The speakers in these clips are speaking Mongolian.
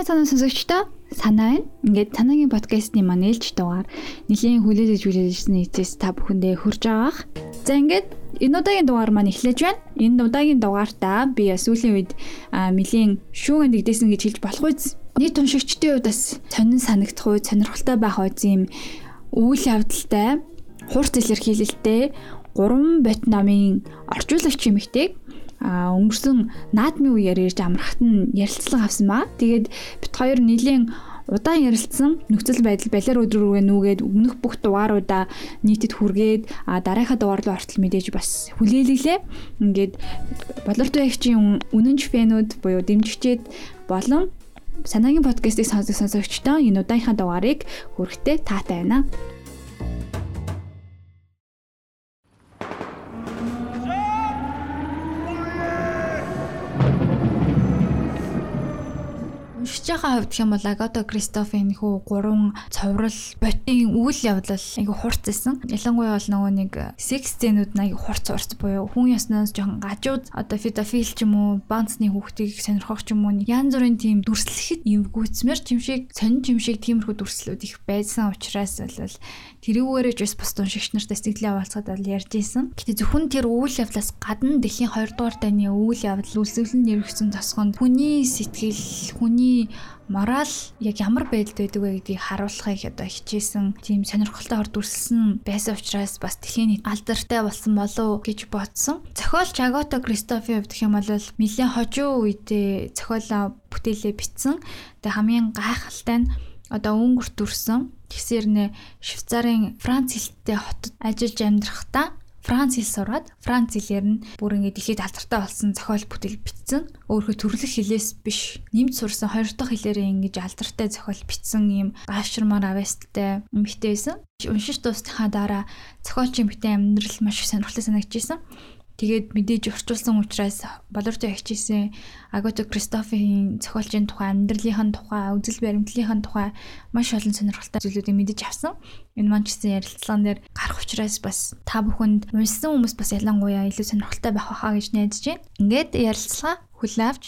Сайн мэцэн сонсогчдоо санаа байна. Ингээд санаагийн подкастны маань ээлж дугаар нэлийн хүлээлж хүлээлжсэн эцэс та бүхэндээ хүрж байгаах. За ингээд энэ удаагийн дугаар маань эхлэж байна. Энэ удаагийн дугаартаа би сүүлийн үед нэлийн шүүгэн дэгдээсэн гэж хэлж болох үз. Нийт уншигчдын хувьд бас сонин санагдах үе, сонирхолтой байх үе юм үйл явдалтай, хурц илэрхийлэлтэй 3 бот намын орчуулагч юмхтэйг а өнгөрсөн наадмын үеэр ирж амрахт нь ярилцлага авсан ба. Тэгээд бит хоёр нийлийн удаан ярилцсан нөхцөл байдал балиар өдөр рүүгээ нүгээд өмнөх бүх дугааруудаа нийтэд хүргээд а дараагийн дугаар руу ортол мэдээж бас хүлээлгэлээ. Ингээд болортой ягчийн үнэнч фэнүүд буюу дэмжигчид болон санаагийн подкастыг сонсох сонсогчдоо энэ удааныхаа дугаарыг хүрэхтэй таатай байна. Уншиж байгаа хувьд гэх юм бол Агата Кристофийн хүү гурван цоврал ботын үйл явдал айгу хурц байсан. Ялангуяа бол нөгөө нэг секс сценүүд нь айгу хурц хурц буюу хүн яснаас жоохон гажууд одоо федофил ч юм уу банцны хүүхдийг сонирхох ч юм уу янз бүрийн тийм дүрслэхэд юм гүйцмэр чимшиг сонин чимшиг тиймэрхүү дүрслүүд их байсан учраас бол тэрүүгээрээ ч бас бус уншигч нартай сэтгэлээ овалцгаад бол ярьж исэн. Гэтэ зөвхөн тэр үйл явдлаас гадна дэлхийн 2 дугаар дайны үйл явдал үлсэлэн нэрвэгцэн тосгонд хүний сэтгэл, хүний морал яг ямар байдалд байдаг вэ гэдгийг харуулахыг одоо хичээсэн тийм сонирхолтой хор дүрсэлсэн байсан учраас бас дэлхийн алдартай болсон болов гэж бодсон. Зохиолч Агата Кристофи хувьд гэх юм бол нэлээд хожуу үедээ зохиолоо бүтээлээ бичсэн. Тэгээ хамгийн гайхалтай нь одоо өнгөрт дүрсэн тэгсээр нэ Швейцарын Франц хэлтэй хотод ажиллаж амьдрахдаа Франц хэл сураад Франц хэлээр нь бүр ингэ дэлхийд алдартай болсон зохиол бүтээл бичсэн. Өөрөөр төрөлх хэлээс биш нэмж сурсан хоёр дахь хэлээрээ ингэж алдартай зохиол бичсэн юм гайширмаар авесттай эмэгтэй байсан. Уншиж дуусныхаа дараа зохиолчийн битэн амьдрал маш сонирхолтой санагдчихсэн. Тэгээд мэдээж орчуулсан учраас болортой ягчижсэн Агото Кристофийн зохиолчийн тухай, амьдралынхаа тухай, үзэл баримтлалынхаа тухай маш олон сонирхолтой зүйлүүдийг мэдэж авсан. Энэ маань ч гэсэн ярилцлаган дээр гарах учраас бас та бүхэнд уншсан хүмүүс бас ялангуяа илүү сонирхолтой байх байхаа гэж найдаж байна. Ингээд ярилцлага хүлээн авч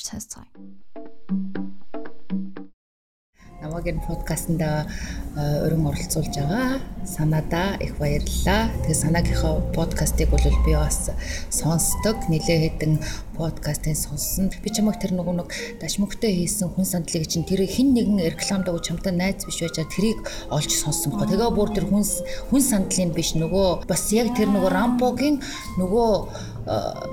намайг энэ подкастт өрн оролцуулж байгаа санаада их баярлалаа. Тэгээ санаагийнхаа подкастыг бол би бас сонсдог. Нилээ хэдэн подкастыг сонссон. Би чамайг тэр нөгөө нэг дашмөгтэй хийсэн хүн сандлыг чинь тэр хин нэгэн рекламад өгч чамтай найз биш байж тэрийг олж сонссон гоо. Тэгээ бүр тэр хүн хүн сандлын биш нөгөө бас яг тэр нөгөө рампогийн нөгөө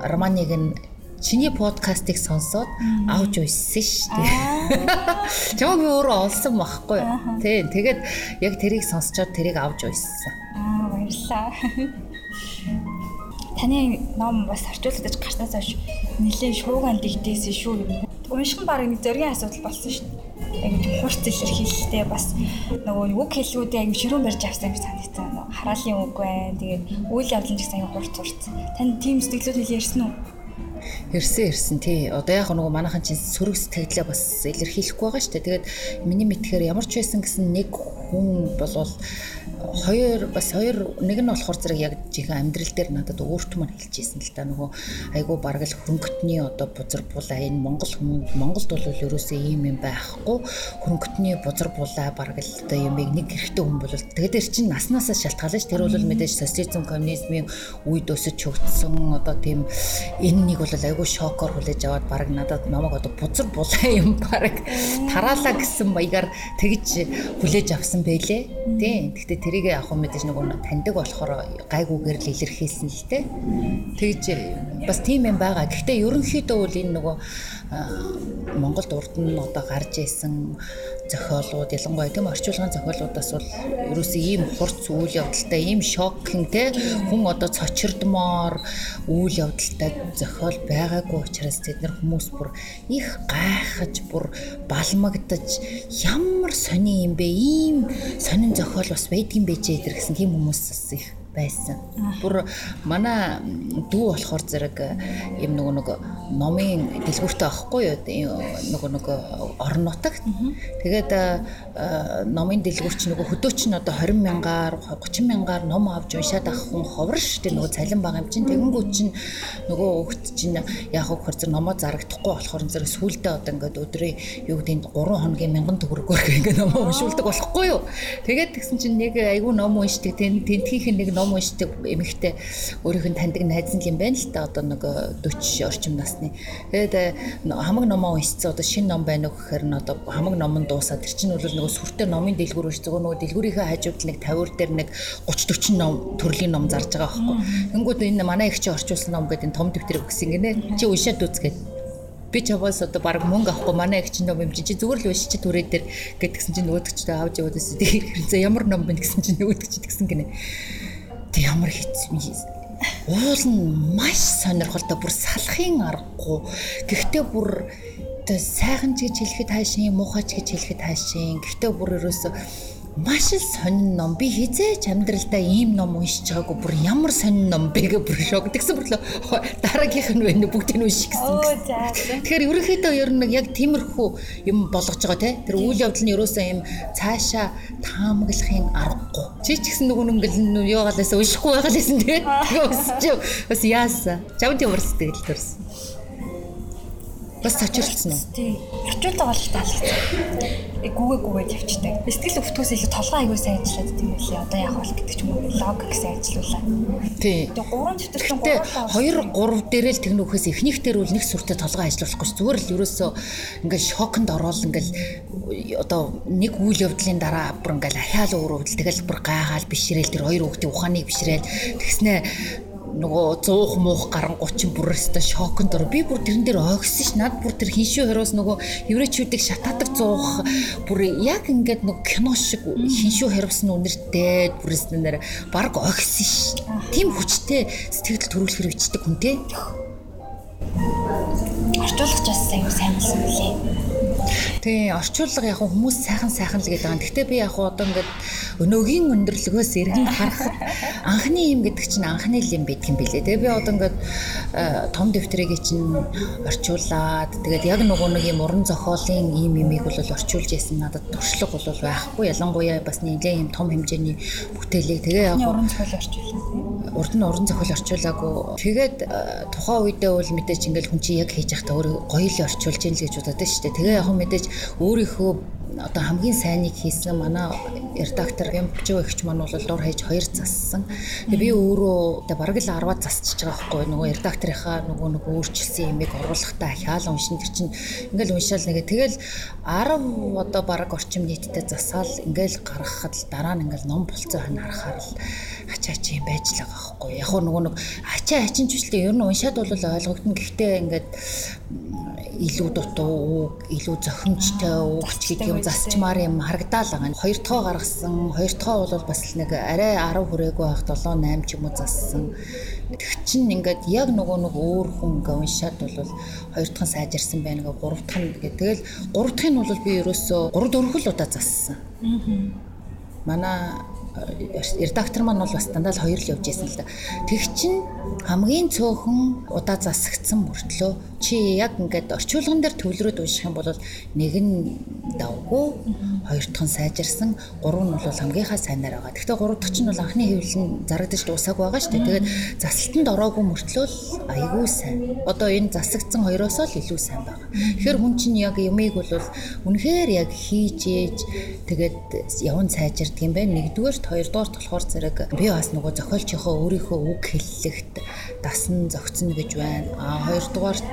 романыг нь чиний подкастыг сонсоод авч уйссан шүү дээ. Чамаг би өөрөө олсон байхгүй юу? Тийм. Тэгээд яг тэрийг сонсчоод тэрийг авч уйссан. Аа баярлалаа. Таны ном бас орчуулагдаж гарснаас хойш нэлээд шууган дигдээсэн шүү. Унших нь баг нэг зоргийн асуудал болсон шүү дээ яг хурц илэрхийлэлтэй бас нөгөө үг хэлгүүдээ аяг ширүүн барьж авсан гэж санагдсан. Хараалын үг байна. Тэгээд үйл ч гэсэн аяг хурц хурц. Танд тийм сэтгэлүүд хэл ярьсан уу? Ирсэн ирсэн тий. Одоо яг нөгөө манайхан чинь сөрөг сэтгэлээ бас илэрхийлэхгүй байгаа шүү дээ. Тэгээд миний мэдхээр ямар ч байсан гэсэн нэг хүн болвол хоёр бас хоёр нэг нь болохоор зэрэг яг жихэн амьдрал дээр надад өөртөө маань хэлчихсэн л та. Нөгөө айгу бараг л хөнгөтний одоо бузар булаа энэ Монгол хүмүүс Монголд бол ерөөсөө ийм юм байхгүй. Хөнгөтний бузар булаа бараг л одоо юм нэг хэрэгтэй хүн бол. Тэгээд тэр чинь наснаасаа шалтгаалж тэр бол мэдээж социализм коммунизмын үед өсөж хөгжсөн одоо тийм энэ нэг бол айгу шокоор хүлээж аваад бараг надад намайг одоо бузар булаа юм бараг тараалаа гэсэн баягаар тэгж хүлээж авсан байлээ. Тий. Гэхдээ тэрийг яг хөө мэдээж нөгөө таньдаг болохоор гайгүйгээр л илэрхийлсэн л те. Тэгж бас тийм юм байгаа. Гэхдээ ерөнхийдөө бол энэ нөгөө Монголд урд нь одоо гарч исэн зохиолууд ялангуяа тийм орчуулгын зохиолуудаас бол ерөөсөө ийм хурц үйл явдалтай ийм шокинг те хүн одоо цочирдмоор үйл явдалтай зохиол байгаагүй учраас тэд нар хүмүүс бүр их гайхаж бүр балмагдаж ямар сони юм бэ ийм сонин зохиол бас байдгийн байжээ гэдэр гэсэн тийм хүмүүс их байсан. Бүр манай дүү болохоор зэрэг юм нөгөө нэг номын дэлгүүртэй авахгүй юу? Нөгөө нэг орон нутагт. Тэгээд номын дэлгүүрч нөгөө хөдөөч нь одоо 20 мянгаар 30 мянгаар ном авч уншаад авах хүн ховор дээ. Нөгөө цалин байгаа юм чинь тэгэнгүүт чинь нөгөө хөлт чинь яг хөр зэрэг номоо зарагдахгүй болохоор зэрэг сүулдэ одоо ингээд өдрийн юу гэдэг 3 хоногийн 1000 төгрөгөөр ингээд номоо уншуулдаг болохгүй юу? Тэгээд тэгсэн чинь нэг айгүй ном уншдаг тентхийн нэг ном уншдаг эмэгтэй өөрийнх нь таньдаг найз нь юм байна л та одоо нэг 40 орчим насны. Тэгээд хамаг номоо уншицсан одоо шинэ ном байна уу гэхээр нь одоо хамаг ном нь дуусаад тэр чинь бол нөгөө сүртэй номын дэлгүүр уншдаг нөгөө дэлгүүрийнхээ хажууд нэг 50 дээр нэг 30 40 ном төрлийн ном зарж байгаа байхгүй. Тэнгүүд энэ манай их чи орчуулсан ном гэдэг том дэвтэр өгсөн гинэ. Чи уншаад үзгээд би чаваас одоо баг мөнгө авахгүй манай их чинь ном юм чи зүгээр л уншиж түрээ дээр гэдгсэн чинь нөгөөдөг ч авч яваад байсан. Тэгэхээр ямар ном бэ гэсэн чинь нөгөөдөг ч тэгсэн гинэ. Тэг ямар хэцүү уул нь маш сонирхолтой бүр салахын аргагүй. Гэхдээ бүр сайхан ч гэж хэлэхэд хаашийн муухай ч гэж хэлэхэд хаашийн. Гэхдээ бүр ерөөсөө маш л сонин ном. Би хизээч амьдралдаа ийм ном уншиж байгаагүй бүр ямар сонин ном бэ гэж бүр шок. Тэгсэн бүрлөө дараагийнх нь байна бүгдийг нь унших гэсэн. Тэгэхээр ерөнхийдөө ер нь яг тиймэрхүү юм болгож байгаа те. Тэр үйл явдал нь ерөөсөө юм цаашаа таамаглахын аргагүй. Чи ч гэсэн нөгөө ингээл юугаалаас уншихгүй байгаа л байсан те. Тэгээ бас яасан. Чамд юм урсдаг л төрсөн. Бас цочрлцсон уу? Тий. Очуулга бол таалагдсан гүгээ гүгээд явчихдаг. Сэтгэл өвтгөөс илүү толгой аягүй сайн ажиллаад тийм үлээ. Одоо яг бол гэдэг ч юм уу логик сайн ажиллаулаа. Тий. Тэгээ гурван дэвтэрсэн гурван 2 3 дээрээ л тэгнүүхээс эхнийх дээр бол нэг сүртэй толгой ажиллуулахгүй ч зүгээр л ерөөсөө ингээл шоконд ороод ингээл одоо нэг үйл явдлын дараа бүр ингээл ахаал өөрөвдөл тэгэл бүр гайхаал бишрээл тэр хоёр хүүхдийн ухааныг бишрээл тэгснэ нөгөө 100 муух гарan 30 бүрээстэй шоконд ор би бүр тэрэн дээр ойгсон ш. Над бүр тэр хиншүү хороос нөгөө еврейчүүдийг шатаадаг 100 бүр яг ингээд нөгөө кино шиг хиншүү харивсан үнэртэй бүрээснээр баг ойгсон ш. Тийм хүчтэй сэтгэл төрүүлэхэр бичдэг хүн те орчуулагч бас аюу сайн болсон үлээ Тий, орчуулга яг хүмүүс сайхан сайхан л гэдэг байгаа. Гэхдээ би яг одоо ингээд өнөөгийн өндөрлөгөөс эргэн харахад анхны юм гэдэг чинь анхны юм байдаг юм билээ. Тэгээ би одоо ингээд э, том дэвтрийг чинь орчуулад тэгээд яг нөгөө нэг юм уран зохиолын ийм юмыг бол орчуулж яасан надад туршлага бол байхгүй. Ялангуяа бас нэлээд юм том хэмжээний бүтээлийг тэгээ яг уран зохиол орчуулсан. Урд нь уран зохиол орчуулаагүй. Тэгээд э, тухайн үедээ бол мэдээж ингээд хүн чинь яг хийж явахдаа өөрөө гоё л орчуулж ийн л гэж бодоод шүү дээ. Тэгээ яг мэдээж өөрийнхөө одоо хамгийн сайныг хийсэн манай редактор Ямчуу ихч маань бол дур хаяж хоёр зассан. Тэгээ би өөрөө бараг л 10-аад засчихж байгаа байхгүй нөгөө редакторынхаа нөгөө нэг өөрчилсөн юмыг оруулахдаа ахаал уншин тэр чинь ингээл уншаал нэгэ тэгэл 10 одоо бараг орчим нийтдээ засаал ингээл гаргахад л дараа нь ингээл ном болцоо хань харахаар л ачаа чи юм байж л байгаа байхгүй. Яг нөгөө нэг ачаа ачин чүлтэй ер нь уншаад бол ойлгогдно. Гэхдээ ингээд илүү дутуу, илүү зохимжтой үг гэдэг юм засчмаар юм харагдаал байгаа. Хоёр дахь гаргасан. Хоёр дахь бол бас л нэг арай 10 хүрээгүй байх 7 8 ч юм уу зассан. Тэг чин ингээд яг нөгөө нэг өөр хүн ингээ уншаад бол хоёр дахь нь сайжирсан байна гэ гурав дахь нь гэ тэгэл гурав дахь нь бол би ерөөсөө 3 4 л удаа зассан. Аа. Манай редактор маань бол бас дандаа л хоёр л явж байсан л да. Тэг чин хамгийн цөөхөн удаа засагдсан мөртлөө чи яг ингээд орчуулган дээр төвлөрөөд унших юм бол нэг нь давгүй, хоёр дахь нь сайжирсан, гурав нь бол хамгийн сайнаар байгаа. Гэхдээ гурав дахь нь бол анхны хэвлэл нь зарагдаж дуусаагүй байгаа шүү дээ. Тэгээд засалтанд ороогүй мөртлөө айгүй сайн. Одоо энэ засагдсан хоёроос л илүү сайн байгаа. Тэгэхээр хүн чинь яг юмыг бол үнэхээр яг хийж ээж тэгээд явн сайжирдаг юм байна. Нэгдүгээрт хоёрдугаарт болохоор зэрэг би бас нөгөө зохиолчийнхоо өөрийнхөө үг хэллэгт дасан зөгцнө гэж байна. А хоёрдугаарт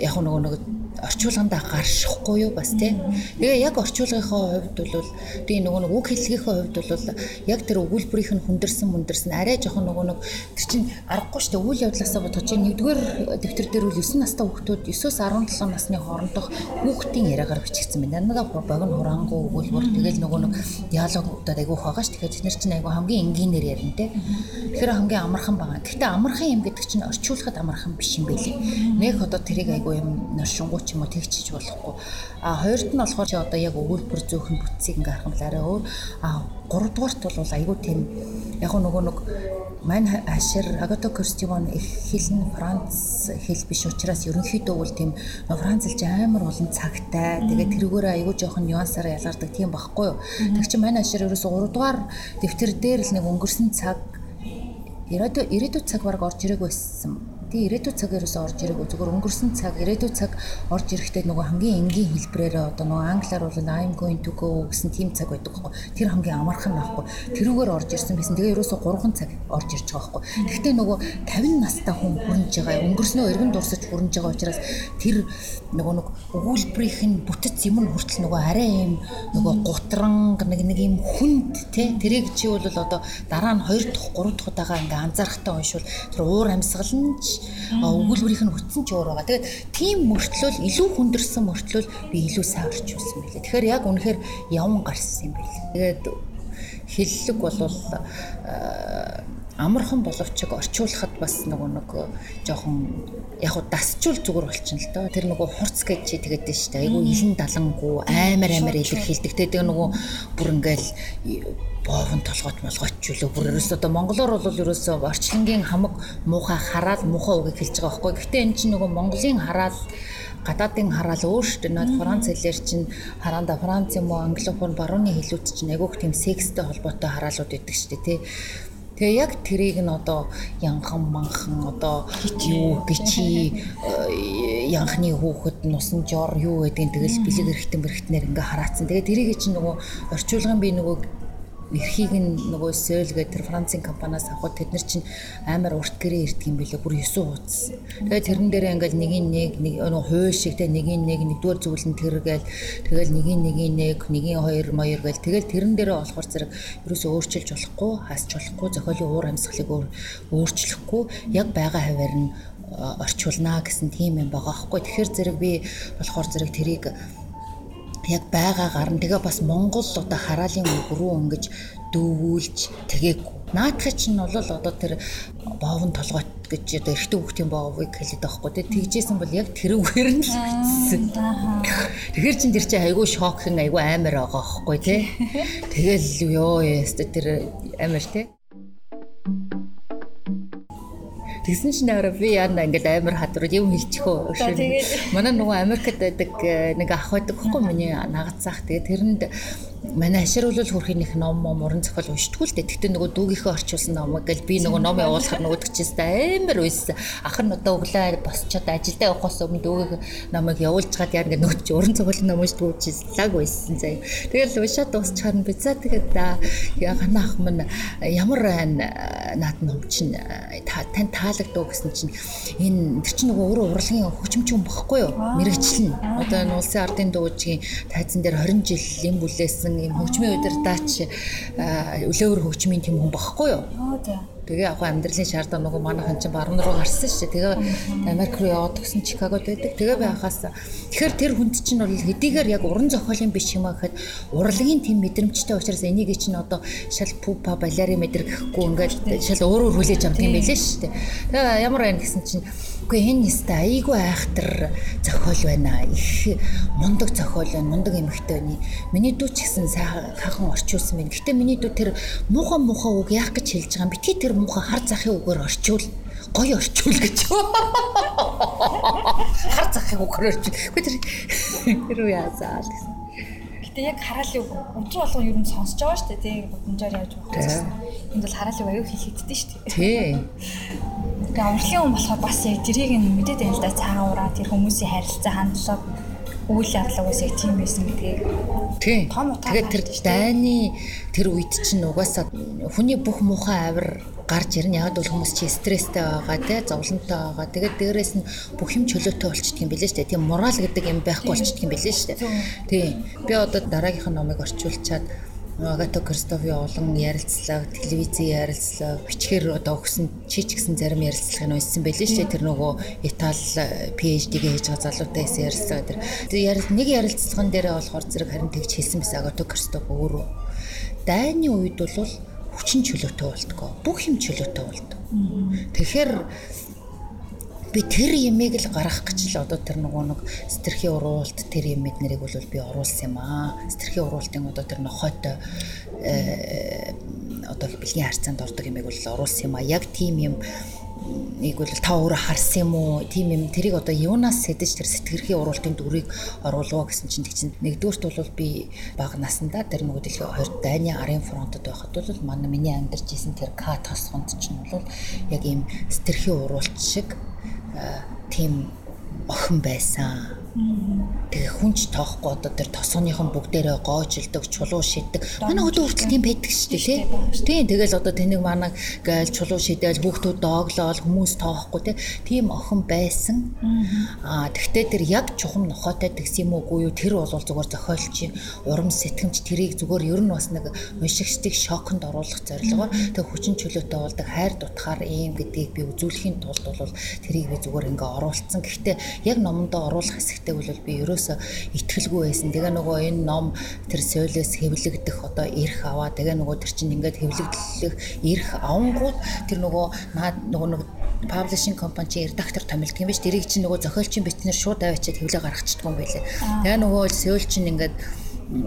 яг нөгөө нэг орчуулгандаа гаршихгүй юу бас тийм. Тэгээ яг орчуулгынхаа хувьд бол тийм нөгөө нэг үг хэллэгийнхээ хувьд бол яг тэр өгүүлбэрийнх нь хүндэрсэн мүндэрсэн арай жоохон нөгөө нэг тэр чинь аргагүй шүү дээ. Үйл явдлаасаа бодож чинь нэгдүгээр дэвтэр дээр үл 9 настай хүүхдүүд 9-өөс 17 насны хоорондох хүүхдийн яриагаар бичигдсэн байна. Надад богино хураангуй өгүүлбэр тэгэл нөгөө нэг диалогуудад айгүйх байгаа ш. Тэгэхээр тэд чинь айгүй хамгийн энгийнээр ярина те. Тэгэхээр хамгийн амархан байгаа. Гэхдээ амархан юм гэдэг чинь орчуулахад амархан биш юм байлээ. Нэг одоо тэрийг айгүй юм норшингуй ч юм уу тэгчиж болохгүй. А хоёрт нь болохоор чи одоо яг өгүүлбэр зөөхөн бүтцийг ингээ харах юм л арай өөр. А гуравдугаарт бол айгүй тийм яг нөгөө нэг Мань хашир Агата Кристивон их хэл нь Франц хэл биш учраас ерөнхийдөө бол тийм Францэлж амар олон цагтай. Тэгээд тэрүүгээр аягүй жоохон нюансаар ялгардаг тийм багхгүй юу. Тэг чи мань хашир ерөөсө 3 дугаар дэвтэр дээр л нэг өнгөрсөн цаг ирээдүйд ирээдүйд цаг баг орж ирэх байсан Тэгээ ирээдүйн цаг ерөөсөө орж ирээгүй зүгээр өнгөрсөн цаг ирээдүйн цаг орж ирэхдээ нөгөө хамгийн энгийн хэлбрээрээ одоо нөгөө англиар бол I'm going to go гэсэн тийм цаг байдаг байхгүй. Тэр хамгийн амархан байхгүй. Тэрүүгээр орж ирсэн байсан. Тэгээ ерөөсөө 3 цаг орж ирж байгаа байхгүй. Гэхдээ нөгөө 50 настай хүн хүрнж байгаа өнгөрснөө эргэн дурсаж хүрнж байгаа учраас тэр нөгөө нэг өгүүлбэрийнх нь бүтэц юм нь хүртэл нөгөө арай юм нөгөө гутранг нэг нэг юм хүнд те тэрийг чи бол одоо дараа нь 2 дахь 3 дахь удаага ингээ анзаарахтаа уншвал тэр уур амьсгал нь өгүүлбэрийнх нь хүтсэн ч өөр байгаа. Тэгээд тийм мөртлөөл илүү хүндэрсэн мөртлөөл би илүү сайн орчуулсан байлээ. Тэгэхээр яг үнэхээр явн гарсан юм байлээ. Тэгээд хиллэг болвол амархан боловчиг орчуулахад бас нөгөө нэг жоохон яг уу дасчул зүгээр болчихно л доо. Тэр нөгөө хурц гэж чи тэгээд дээ шүү дээ. Айгу илэн далангуу аймар аймар илэрхийлдэг. Тэгээд нөгөө бүр ингээл боовн толгойт молгойч үлээ бүр ерөөсөө одоо монголоор бол ерөөсөө орчлонгийн хамаг муухай хараал муухай үгийг хэлж байгаа байхгүй. Гэхдээ энэ чинь нөгөө монголын хараал гадаадын хараал өөр шүү дээ. Наад Франц хэлээр чинь хараанда Франц юм уу англофон барууны хэлүүд чинь айгүйх тийм секстэй холбоотой хараалууд байдаг шүү дээ тий. Тэгээ яг тэрийг нь одоо янхан манхан одоо юу гिचи э, янхны хүүхэд нусан жор юу гэдгийг тэгэл бэлэг эрэхтэн бэрхтнэр ингээ хараацсан. Тэгээ тэрийг чинь нөгөө орчуулгын би нөгөө эрхийг нь нөгөө Сөл гэдэг тэр Францын компаниас авахд тэд нар чинь амар урт гэрээ ирдэг юм билээ бүр 9 хуудас. Тэгээд тэрэн дээрээ ингээл нэг нэг нэг нөгөө хууль шиг те нэг нэг нэгдүгээр зүйлэн тэр гээл тэгэл нэг нэг нэг нэгin хоёр моёр гээл тэгэл тэрэн дээрээ болохоор зэрэг ерөөсөө өөрчилж болохгүй хаасч болохгүй зохиолын уур амьсгалыг өөрчлөхгүй яг байгаа хаваар нь орчуулнаа гэсэн тийм юм байгаа хгүй. Тэгэхээр зэрэг би болохоор зэрэг тэрийг яг байгаа гарна. Тэгээ бас Монгол одоо хараалын үг рүү ингэж дүүвүүлж тэгээгүй. Наадхыг чинь бол одоо тэр боовн толгойт гэж одоо эрэгтэй хүүхдийн боовыг хэлээд байгаа хгүй. Тэгжсэн бол яг тэр үгээр нь л бичсэн. Тэгэхээр чин тэр чинь айгүй шокхэн айгүй амар байгаа хгүй тий. Тэгэл ёо яста тэр амар тий. Тэгсэн чинь аваа би яана ингээд амар хадвар юм хэлчихөө. Манай нөгөө Америкт байдаг э, нэг ах байдаг хөхгүй миний нагацсаах. Тэгээ тэрэнд манай ашируулал хүрхийн их ном ном уран зохиол уншдаггүй л дээ. Тэгтээ нөгөө дүүгийнхээ орчуулсан номыг гэл би нөгөө ном явуулахаар нөгөөдөг чийс амар үйсэн. Ах нь одоо өглөө босчоод ажилдаа явахаас өмнө дүүгийн номыг явуулж чад яа ингээд нөгөө чи уран зохиол ном уншдаггүй чийс лаг үйсэн заяа. Тэгэл уншаад дуусчихаар нь би за тэгээд яа гана ах минь ямар байна наад ном чинь тань таалагдав гэсэн чинь энэ тэр чинь нөгөө өөрөө урлагийн хөгжимч юм багхгүй юу? Мэргэжлэн. Одоо энэ улсын ардын дуугийн тайзан дээр 20 жил юм бүлээсэн юм хөгжмийн удирдаач өлөөвөр хөгжмийн тэм хүн багхгүй юу? Тэгээ яг амьдралын шаардлагаа нөгөө манайхан чинь баруун руу гарсан шүү. Тэгээ Америк руу яваад төгсөн Чикагод байдаг. Тэгээ би хахаас тэгэхээр тэр хүнд чинь бол хэдийгээр яг уран зохиолын биш юм а гэхэд урлагийн тэм мэдрэмжтэй учраас энийг чинь одоо шал пупа балери мэдэр гэхгүй ингээд шал өөрөөр хүлээж авдаг юм байлээ шүү. Тэгээ ямар байна гэсэн чинь Үгүй энэ нэстэ айгүй айхтар зохиол байна. Их мундаг зохиол байна. Мундаг эмэгтэй байна. Миний дүү ч гэсэн сайхан орчуулсан байна. Гэтэ миний дүү тэр муухай муухай үг яах гэж хэлж байгаа юм. Битгий тэр муухай хар захын үгээр орчуул гоё орчуул гэж. Хар захын үгээр орчуул. Үгүй тэр үе яазаа гэсэн. Гэтэ яг хараалын өдөр болгон ер нь сонсож байгаа шүү дээ. Тийм бодомжоор яаж байгаа. Энд бол хараалын аюу хийлэгддэг шүү дээ. Тий. Тэгээ урлагийн хүн болохоор бас яг тэрийг нь мэдээд байна л да цаахан ураа тэр хүмүүсийн харилцаа хандлага үйл явдлаа бас яг тийм байсан гэдгийг. Тийм. Тэгээд тэр дайны тэр үед чинь угаасаа хүний бүх муухай авир гарч ирнэ. Яг бол хүмүүс чи стресстэй байгаа тий, зовлонтой байгаа. Тэгээд дээрэс нь бүх юм чөлөөтэй болчихдг юм билээ дээ. Тийм морал гэдэг юм байхгүй болчихдг юм билээ дээ. Тийм. Би одоо дараагийнхаа номыг орчуулчаад Агата Кристофи олон ярилцлага, телевизийн ярилцлага, бичгээр одоо өгсөн чи ч гэсэн зарим ярилцлагыг уншсан байлээ шүү дээ. Тэр нөгөө Итали PhD-гээ хийж байгаа залуутай гэсэн ярилцлага тэр. Тэр нэг ярилцлаган дээр болохоор зэрэг харин тэгж хэлсэн байсан Агата Кристофи өөрөө. Дайны үед бол хүчин чөлөөтэй болдгоо. Бүх юм чөлөөтэй болдог. Тэгэхээр би тэр ямиг л гаргах гэж л одоо тэр нөгөө нэг стэрхийн уруулт тэр юм эднэрийг бол би оруулсан юм аа. Стэрхийн уруултын одоо тэр нохойтой э, одоо бэлгийн харьцаанд ордог юм яг бол оруулсан юм а яг тийм юм нэг бол та өөрөө харсан юм уу? Тийм юм тэрийг одоо юунаас сэдэж тэр сэтгэрхий уруултын дүрийг оруулгаа гэсэн чинь тэг чинь нэгдүгüрт бол би бага насандаа тэр нөгөө дэлхийн хоёр дайны арын фронтод байхад бол манай миний амьдарч исэн тэр К тосгонд чинь бол яг ийм сэтгэрхий уруулт шиг тийм охин байсан Тэгээ хүнч тоохгүй одоо тэр тосгоныхон бүгдээрээ гоожилдог, чулуу шиддэг. Манай хөдөө хүртэл тийм байдаг шүү дээ, тий. Тийм тэгэл одоо тэнэг манаг гайл чулуу шидэл хүүхдүүд дооглоол хүмүүс тоохгүй тий. Тийм охин байсан. Аа тэгтээ тэр яг чухам нохоотой тэгс юм уугүй юу? Тэр бол зүгээр зохиолч урам сэтгэмж тэрийг зүгээр ер нь бас нэг уншигчдыг шоконд оруулах зорилгоор тэг хүчин чөлөөтэй болдог хайр дутахаар ийм гэдгийг би үзүүлэхийн тулд бол тэрийг би зүгээр ингээ оруулсан. Гэхдээ яг номондоо оруулах хэсэг хэрэгтэй бол би ерөөсө итгэлгүй байсан. Тэгээ нөгөө энэ ном тэр соёлоос хэвлэгдэх одоо эрх аваа. Тэгээ нөгөө тэр чинь ингээд хэвлэгдлэх эрх авангууд тэр нөгөө наад нөгөө нэг паблишинг компани чи редактор томилдог юм биш. Тэрийг чинь нөгөө зохиолчийн бичнэр шууд аваачаад хэвлээ гаргачихдаг юм байлээ. Тэгээ нөгөө соёл чинь ингээд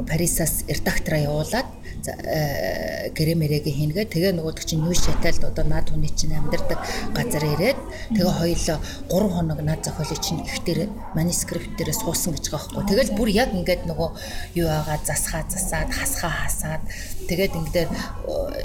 Парисаас редактораа явуулаад Э, гэрэмэрэгийн хийнгээ тэгээ нөгөөдөг чинь юу шатайлд одоо наад хүний чинь амьдардаг газар ирээд тэгээ хоёулаа 3 хоног наад зохиолыг чинь ихтэр манускрипт дээрээ суусан гэж байгаа байхгүй. Тэгэл бүр яг ингээд нөгөө юу байгаа засхаа засаад хасхаа хасаад тэгээд ингээд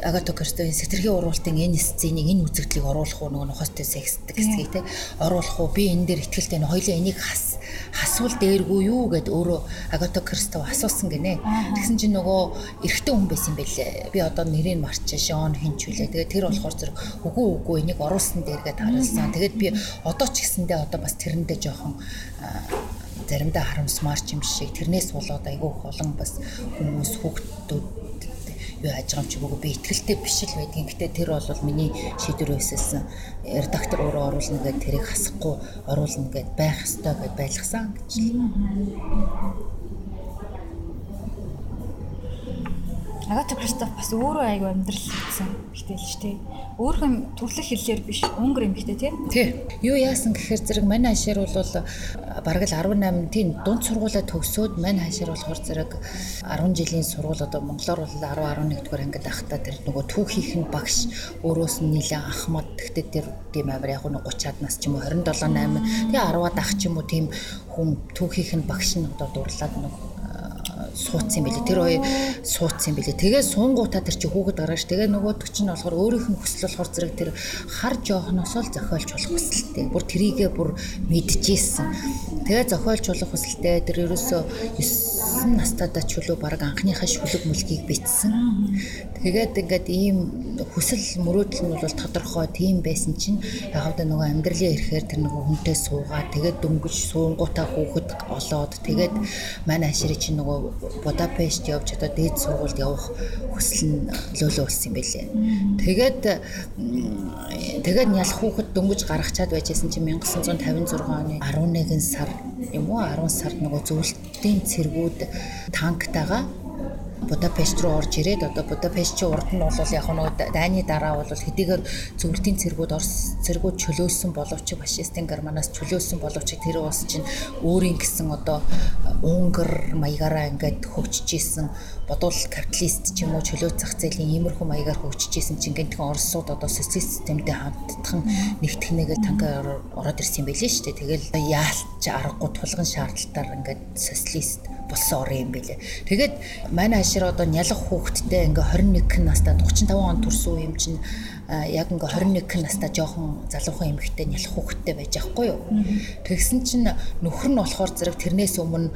Агата Кристовын сэтэрхий уруултын энэ сценийг энэ үзэгдлийг оруулах уу нөгөө нохостой сексдэг хэсгийг те оруулах уу би энэ дээр ихтгэлтэй хоёулаа энийг хас хасвал дээргүй юу гэд өөрөө Агата Кристов асуусан гинэ. Тэгсэн чинь нөгөө эрэгтэй хүн байсан байлээ. Би одоо нэрийг марчаа Шон хинч үлээ. Тэгээд тэр болохоор зэрэг үгүй үгүй энийг оруулсан дээргээд харуулсан. Тэгээд би одоо ч гэсэндээ одоо бас тэрэндээ жоохон заримдаа харамсмаар ч юм шиг тэрнээс болоод айгүй их олон бас хүмүүс хүүхдүүд юу яаж байгаа юм чи бүгд би ихтгэлтэй биш л байдгийн. Гэтэ тэр бол миний шийдвэр байсалсан. Редактор өөрөө оруулна гэдэг тэрийг хасахгүй оруулна гэд байх ёстой гэд байлгасан гэж. Агата Кристоф бас өөрөө айгүй амьдрал хийсэн ихтэй л ч тий. Өөрхөн төрлөх хэллэр биш өнгөр юм ихтэй тий. Тий. Юу яасан гэхээр зэрэг манай хашир бол бараг л 18 тийм дунд сургуулаа төгсөөд манай хашир болохоор зэрэг 10 жилийн сургууль одоо монголоор бол 10 11 дугаар ангид ахта тэр нөгөө түүхийнх нь багш өөрөөс нь нилээ ахмад тэгтээ тэр тийм амар яг нэг 30-аад нас ч юм уу 27 8 тэгээ 10-аад ах ч юм уу тийм хүн түүхийнх нь багш нь одоо дурлаад нэг суудсан юм билээ. Тэр хоёр суудсан юм билээ. Тэгээ суунгуудаа тэр чи хүүхэд гаргаж тэгээ нөгөөдөг чинь болохоор өөрийнх нь хүсэл болохоор зэрэг тэр хар жоохноос л зохиолч болох хүсэлтэй. Бүр трийгээ бүр мэдчихсэн. Тэгээ зохиолч болох хүсэлтэй тэр ерөөсөө 9 настайдаа ч үлээ баг анхныхаа шүлэг мүлгийг бичсэн. Тэгээд ингээд ийм хүсэл мөрөөдөл нь бол тодорхой тийм байсан чинь яг одоо нөгөө амьдралын ирэхээр тэр нөгөө хүнтэй суугаад тэгээд дөнгөж суунгуудаа хүүхэд олоод тэгээд манай аширыг чинь нөгөө Будапешт явж одоо дээд сургуульд явах хүсэл нь лөөлөө болсон юм байлээ. Тэгээд тэгээд нялх хүүхэд дөнгөж гаргачаад байжсэн чинь 1956 оны 11 сар юм уу 10 сард нөгөө зөвлөлтийн цэргүүд танктайгаа Будапешт руу орж ирээд одоо Будапештийн урд нь бол яг нөгөө дайны дараа бол хэдийгээр зөвлөлтийн цэргүүд Орос цэргүүд чөлөөсөн боловч фашистын Германаас чөлөөсөн боловч тэр улс чинь өөрийн гэсэн одоо Унгар маягаараа ингээд хөгжиж исэн бодвол капиталист ч юм уу чөлөө зах зээлийн иймэрхүү маягаар хөгжиж исэн чинь гэнтхэн Оросууд одоо социалист системтэй хамтдхан нэгтгэнэгээ танкаар ороод ирсэн байлээ шүү дээ. Тэгэл яалч аргагүй тулгын шаардлагатаар ингээд социалист болсон орон юм байлээ. Тэгээд манай ашир одоо нялх хүүхэдтэй ингээ 21 настай 35 он төрсөн юм чинь яг ингээ 21 настай жоохон залуухан эмэгтэй нялх хүүхэдтэй байж байхгүй юу. Тэгсэн чинь нөхөр нь болохоор зэрэг тэрнээс өмнө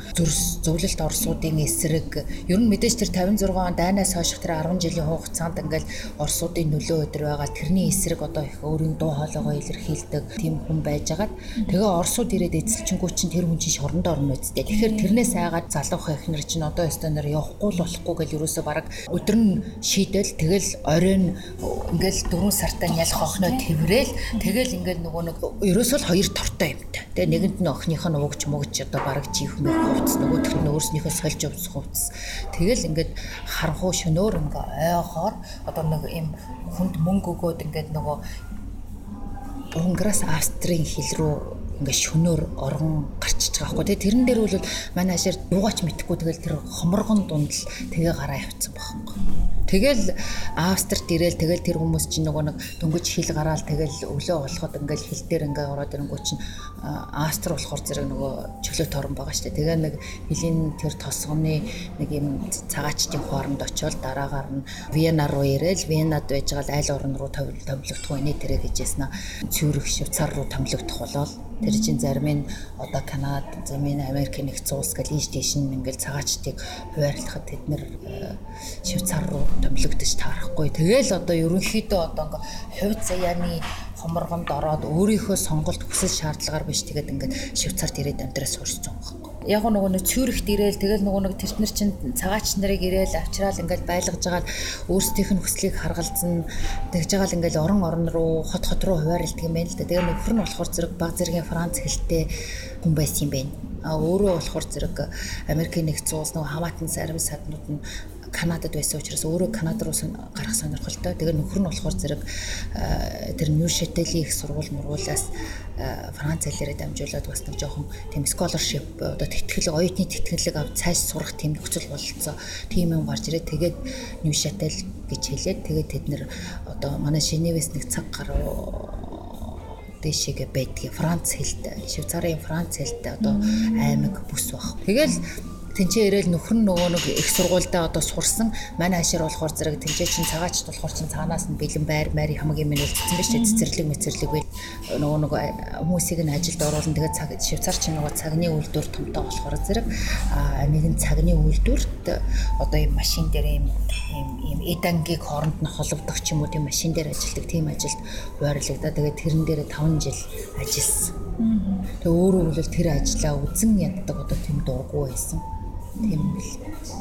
зөвлөлт орсуудын эсрэг ер нь мэдээж тэр 56 он дайнаас хойш тэр 10 жилийн хугацаанд ингээл орсуудын нөлөө өдр байгаа. Тэрний эсрэг одоо их өөрийн дуу хоолойгоо илэрхийлдэг тийм хүн байжгаад тэгээ орсууд ирээд эзэлчингүү чинь тэр хүн чинь шорондоо орно үсттэй. Тэгэхээр тэрнээс айгаад залуухан эхнэр чинь одоо өстө нэр явахгүй л болохгүй гэл ерөөсөө баг өдөр нь шийдэл тэгэл оройн ингээл 4 сартаа нялх охноо тэрэл тэгэл ингээл нөгөө нэг ерөөсөө л хоёр тортой юмтай. Тэгээ нэгэнд нь охиных нь уугч муугч одоо баг чихмээ хувцс нөгөөх нь өөрснийхөө сольж явц хувцс. Тэгэл ингээд харанхуу шөнөөр ингээ ойхоор одоо нэг юм хүнд мөнгө өгөөд ингээд нөгөө Унграас Австрийн хил рүү ингээ шөнөөр оргон гарчиж байгаа байхгүй. Тэгээ тэрэн дээр бол манай ашир юугаач мэдхгүй. Тэгэл тэр хоморгон дунд л тэгээ гараа явцсан байхгүй Тэгэл Австрид ирээл тэгэл тэр хүмүүс чинь нөгөө нэг дөнгөж хил гараал тэгэл өглөө болоход ингээл хил дээр ингээ ороод ирэнгүү чинь Австри болохоор зэрэг нөгөө чөлөө торон байгаа дээ. Тэгээ нэг хилийн тэр тосгоны нэг юм цагаачтын хооронд очиод дараагаар нь Вена руу ирээл Венад байж байгаа аль орн руу томилогдох вэ нэ тэрэ гэжсэн Цюрих, Швейцар руу томилогдох болоод Тэр чинь зарим нь одоо Канада, зарим нь Америк нэгдсэн улс гэл ийш тийш нь ингээл цагаачтыг хуваарлахад тэд нэр э, Швейцар руу томилогдож таарахгүй. Тэгэл одоо ерөнхийдөө одоо ингээ хувь заяаны хоморгонд ороод өөрийнхөө сонголт хүсэл шаардлагаар биш тэгээд ингээд Швейцарт ирээд байгаа юм байна. Яг нөгөө нэг Цюрихт ирээл тэгэл нөгөө нэг тэрнэр чинь цагаач нарыг ирээл авчраал ингээд байлгаж байгаа өөрсдийнх нь хүслийг харгалзан тэгж байгаа л ингээд орон орон руу хот хот руу хуваарлдаг юм байна л да. Тэгээ нөхөр нь болохоор зэрэг баг зэргийн Франц хэлтэй хүн байсан юм байна. А өөрөө болохоор зэрэг Америкийн нэгдсэн улс нөгөө хамаатан зарим саднууд нь Канадад байсан учраас өөрөө Канада руу гарах сонирхолтой. Тэгээ нөхөр нь болохоор зэрэг тэр Нью Шателийн их сургууль мургуулаас Франц хэлээрээ дамжуулаад бас нэг жоохон тийм scholarship одоо тэтгэл оюутны тэтгэлэг авч цааш сурах тийм нөхцөл бололцоо. Тийм юм гарч ирээд тэгээд Нью Шател гэж хэлээд тэгээд тэд нэр одоо манай Женевээс нэг цаг гаруй дэшегээ байдгийг Франц хэлтэй, Швейцарын Франц хэлтэй одоо аймаг бүс баг. Тэгэл тэнцээ ирээл нөхөр нь нөгөө нэг их сургуультай одоо сурсан. Манай хашир болохоор зэрэг тэнцээ чин цагаач болохоор чин цаанаас нь бэлэн байр майр хамаг юм нэлцсэн биш. Цэцэрлэг мэцэрлэг бэл нөгөө нөгөө хүмүүсийг нь ажилд оруулан тэгээд цаг швейцар чин нөгөө цагны үйлдвэр томтой болохоор зэрэг нэгэн цагны үйлдвэрт одоо юм машин дээр юм юм юм эдангийг хооронд нь холбогдох ч юм уу тийм машин дээр ажилдаг тийм ажилд хуваарлагдаа тэгээд тэрэн дээр 5 жил ажилласан. Тэгээ өөрөө бол тэр ажлаа үзэн яддаг одоо тийм дурггүй байсан тийм л.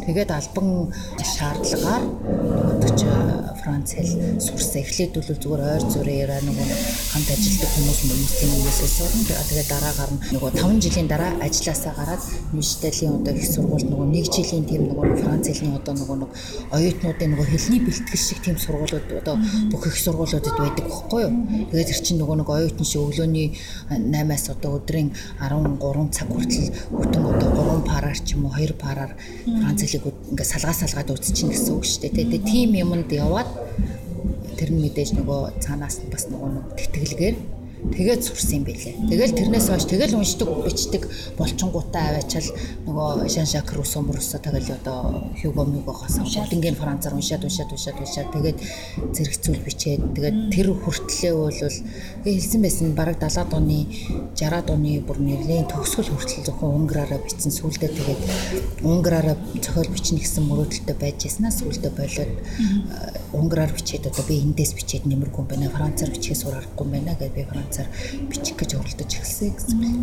Тэгээд албан шаардлагаар нөгөөдөч Франц хэл сурсан. Эхлээд бол зүгээр ойр зүрээрээ нөгөө хамт ажилладаг хүмүүс хүмүүс тийм хүмүүсээс сурна. Тэгээд дараагаар нь нөгөө 5 жилийн дараа ажилласаа гараад Ньюштэлийн одоо их сургуульд нөгөө 1 жилийн тийм нөгөө Франц хэлний одоо нөгөө нэг оюутнуудын нөгөө хэлний бэлтгэл шиг тийм сургуулиуд одоо бүх их сургуулиудад байдаг байхгүй юу? Тэгээд тэр чинь нөгөө нэг оюутан шиг өглөөний 8-аас одоо өдрийн 13 цаг хүртэл бүтэн одоо 3 параар ч юм уу 2 параар Франц хэлийг ингээ салгаа салгаад үзчихин гэсэн үг шүү дээ. Тэгээд тийм юмд яваад тэр нь мэдээж нөгөө цаанаас нь бас нөгөө нэг тэтгэлгээр тэгээд сурсан юм байлээ. Тэгэл тэрнээс хойш тэгэл уншдаг бичдэг болчингуудаа аваачаал нөгөө Шан Шак Руссо Мөрсө тэгэл одоо Хьюго Мигогоос Будингийн Францаар уншаад уншаад уншаад уншаад тэгээд зэрэгцүүл бичээд тэгээд тэр хүртлээ бол хэлсэн байсан бараг 70-аад оны 60-аад оны бүр нэрлийн төгсгөл хүртэл зөвхөн унгараараа бичсэн сүулдэ тэгээд унгараараа зохиол бичнэ гэсэн мөрөөдөлтөй байж яснаа сүулдэ болоод унгараар бичээд одоо би эндээс бичээд нэмэргүй юм байна. Францаар бичгээс урахгүй юм байна гэдээ би Францаар бичих гэж оролдож эхэлсэн гэсэн юм.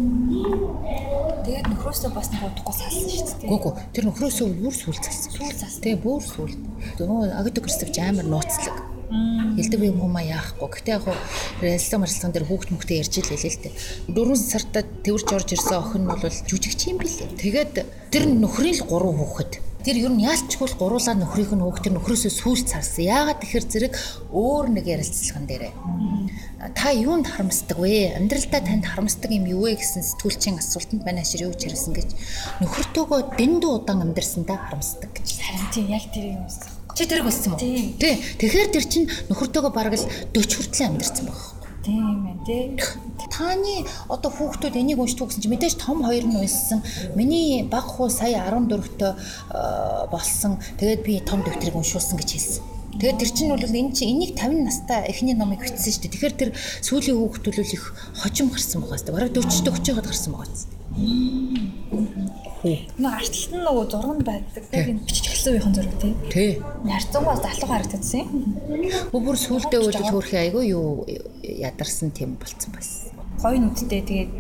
Тэгээд нөхрөөсөө бас нэг удахгүй салсан шүү дээ. Гүг гү. Тэр нөхрөөсөө бүр сүлцэлсэн. Сүлцэлсэн. Тэгээ бүр сүл. Нөгөө агд Кристофч амар нууцлаг. Хэлдэг юм хүмүүс яахгүй. Гэтэ яг релсэн марцлан дээр хүүхд мөхтэй ярьж илээ л дээ. Дөрвөн сартаа тэрж орж ирсэн охин нь бол жүжигч юм билээ. Тэгээд тэр нөхрийн л гурван хүүхэд Тэр ер нь яалчгүй гуруулаа нөхрийнх нь хөөх тэр нөхрөөсөө сүүл царсан. Яагаад тэгэхээр зэрэг өөр нэг ярилцлаган дээрээ. Та юунд харамсдаг вэ? Амьдралдаа танд харамсдаг юм юу вэ гэсэн сэтгүүлчийн асуултанд манай ашир юу ч ярьсан гэж нөхөртөөгөө дэндүү удаан амьдарсандаа харамсдаг гэж. Харин тийм яг тэр юм байсан. Чи тэрийг өссөн мө? Тий. Тэгэхээр тэр чинь нөхөртөөгөө бараг л 40 хүртэл амьдарсан баг. Тийм ээ тий. Таны одоо хүүхдүүд энийг уншдаг гэсэн чинь мэдээж том хоёр нь уншсан. Миний баг хуу сая 14-т э, болсон. Тэгээд би том дэвтрийг уншуулсан гэж хэлсэн. Тэгээд тэр чинь бол энэ чинь энийг 50 настай эхний номыг бичсэн шүү дээ. Тэгэхээр тэр сүүлийн хүүхдүүд бол их хожим гарсан байгаа дээ. Бараг 40-т 30-д гарсан байгаа хүү. Нэг артлалт нь нөгөө зурганд байдаг. Яг энэ бичиж эхэлсэн үеийн зураг тий. Тий. Нарцангаас залуу харагдсан юм. Бүр сүулдэ үйл хөөрхий айгүй юу ядарсан тийм болцсон байсан. Гой нүдтэй тэгээд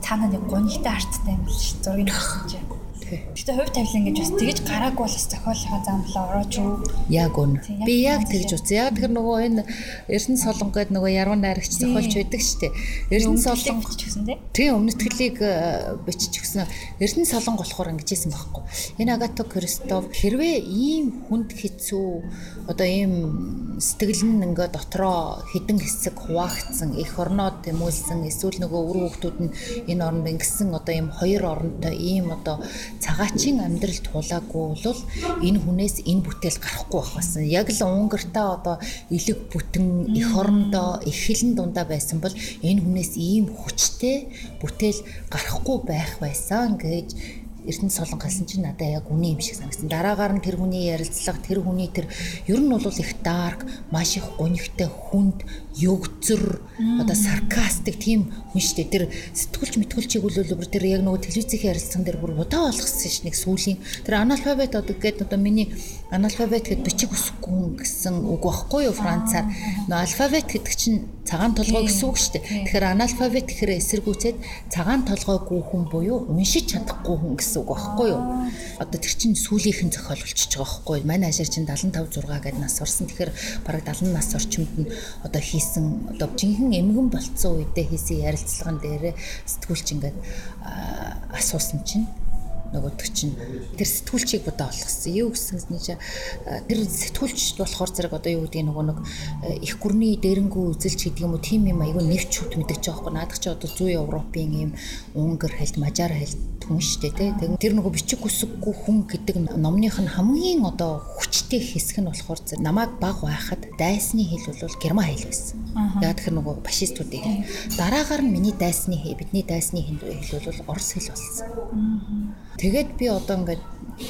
цаанаа нэг гонигтай арттай юм л ш. Зургийг хийсэн чинь. Гэтэ хувь тавилан гэж бас тэгэж гараагүй бол бас зохиолынхаа замлаа орооч юу. Яг үн. Би яг тэгж үзье. Яг тэр нөгөө энэ Эрдэнэ солонго гэдэг нөгөө яруу найрагч зохиолч байдаг дээ. Эрдэнэ солонго ч гэсэн тий. Тийм өмнөтгөлийг э, бичиж өгсөн. Эрдэнэ солонго болохоор ингэж хэлсэн байхгүй. Энэ Агато Кристоф хэрвээ ийм хүнд хэцүү одоо ийм сэтгэл нь ингээ дотроо хідэн хэсэг хуваагдсан их орноод тэмүүлсэн эсвэл нөгөө үр хүүхдүүд нь энэ оронд ингэсэн одоо ийм хоёр оронтой ийм одоо цагаачийн амьдрал туулаагүй бол энэ хүнээс энэ бүтээл гарахгүй байх байсан. Яг л Унгартаа одоо элэг бүтэн эх орондоо эхлэн дундаа байсан бол энэ хүнээс ийм хүчтэй бүтээл гарахгүй байх байсан гэж Эрдэнэ солон галсан чинь надад яг үний юм шиг санагдсан. Дараагаар нь тэр хүний ярилцлага, тэр хүний тэр ер нь бол их дарк, маш их гонигтай, хүнд, өгцөр, одоо саркастик тийм хүн шүү дээ. Тэр сэтгүүлч мэтгүүлчийг үлээлбэр тэр яг нөгөө телевизийн ярилцсан дээр бүр удаа болгосон ш нэг сүүлийн тэр аналфабет одоо гээд одоо миний аналфабет гэд бичих үсэхгүй хүн гэсэн үг байхгүй юу Францаар. Нөгөө алфавит гэдэг чинь цагаан толгой гэсэн үг дээ. Тэгэхээр аналфабет гэхээр эсэргүүцээд цагаан толгойгүй хүн буюу уншиж чадахгүй хүн гэсэн үг байхгүй юу? Одоо тэр чинь сүүлийнхэн зохиол болчихж байгаа байхгүй? Манай ажир чинь 75 6 гэдэг нас орсон. Тэгэхээр бараг 70 нас орчимд нь одоо хийсэн. Одоо жинхэнэ эмгэн болцсон үедээ хийсэн ярилцлаган дээрээ сэтгүүлч ингээд асуусан чинь нөгөөдөг чинь тэр сэтгүүлчийг бодоо олгосон. Юу гэсэний чи тэр сэтгүүлч болохоор зэрэг одоо юу гэдэг нөгөө нэг их гүрний дээрэнгүү үзэлч гэдэг юм уу тийм юм айгүй нэвчүүд мэдэж байгаа байхгүй. Наадах чи одоо зүүн Европын юм унгар хэлт, мажар хэлт хүн дээ тий. Тэр нөгөө бичиг үсэггүй хүн гэдэг номных нь хамгийн одоо хүчтэй хэсэг нь болохоор зэрэг намайг баг байхад дайсны хэл бол герман хэл байсан. Яг тэр нөгөө фашистуудыг. Дараагаар нь миний дайсны хэл, бидний дайсны хэл бол орос хэл болсон. Тэгээд би одоо ингээд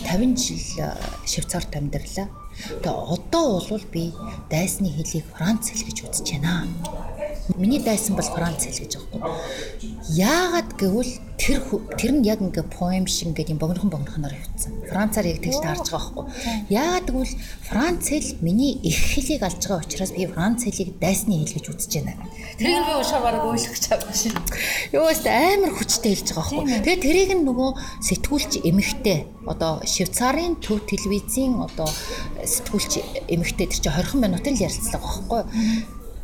50 жил Швейцарт амьдарлаа. Тэгээ одоо бол би дайсны хэлийг Франц хэл гэж үзэж байна. Миний дайсан бол Франц хэл гэж байгаа юм. Яагаад гэвэл тэр тэр нь яг ингээ поэм шиг ингээ юм богинохон богинохоноор явцсан. Францаар яг тэгж таарч байгаа байхгүй. Яагаад гэвэл Франц хэл миний их хэлийг алж байгаа учраас би Франц хэлийг дайсны хэл гэж үзэж байна. Тэрийг би уушаа бараг ойлгож чадсан шин. Юугаас амар хүчтэй хэлж байгаа байхгүй. Тэгээ тэрийг нь нөгөө сэтгүүлч эмэгтэй одоо Швейцарын төв телевизийн одоо сэтгүүлч эмэгтэй тэр чинь 20 минутын л ярилцлага байхгүй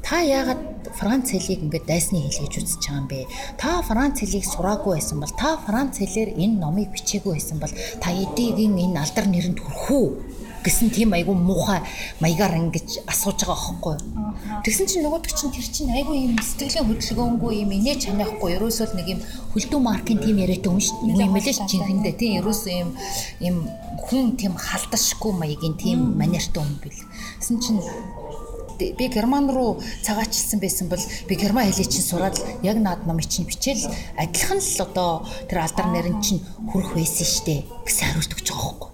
та яагаад Франц хэлийг ингээд дайсны хэл гэж үзэж байгаа юм бэ? Та Франц хэлийг сураагүй байсан бол та Франц хэлээр энэ номыг бичээгүй байсан бол та эдийн энэ алдар нэрэнд хүрэх үү? гэсэн тийм айгу муухай маягаар ингэж асууж байгаа байхгүй. Тэгсэн чинь нөгөөдөг чинь тэр чинь айгу юм сэтгэлийн хөдөлгөөнгүй юм инээ чанахгүй ерөөсөө нэг юм хөлдөө маркийн тийм яриатай хүн шүү дээ. Юм лээ жинхэндээ тийм ерөөсөө юм юм хүн тийм халдашгүй маягийн тийм манертай хүн бил. Гэсэн чинь би герман руу цагаачилсан байсан бол би герман хэлийг чинь сураад яг наад номыг чинь бичээл. Адилхан л одоо тэр алдар нэрэн чинь хүрэх байсан штэ гэсэн хариулт өгч байгаа хөөхгүй.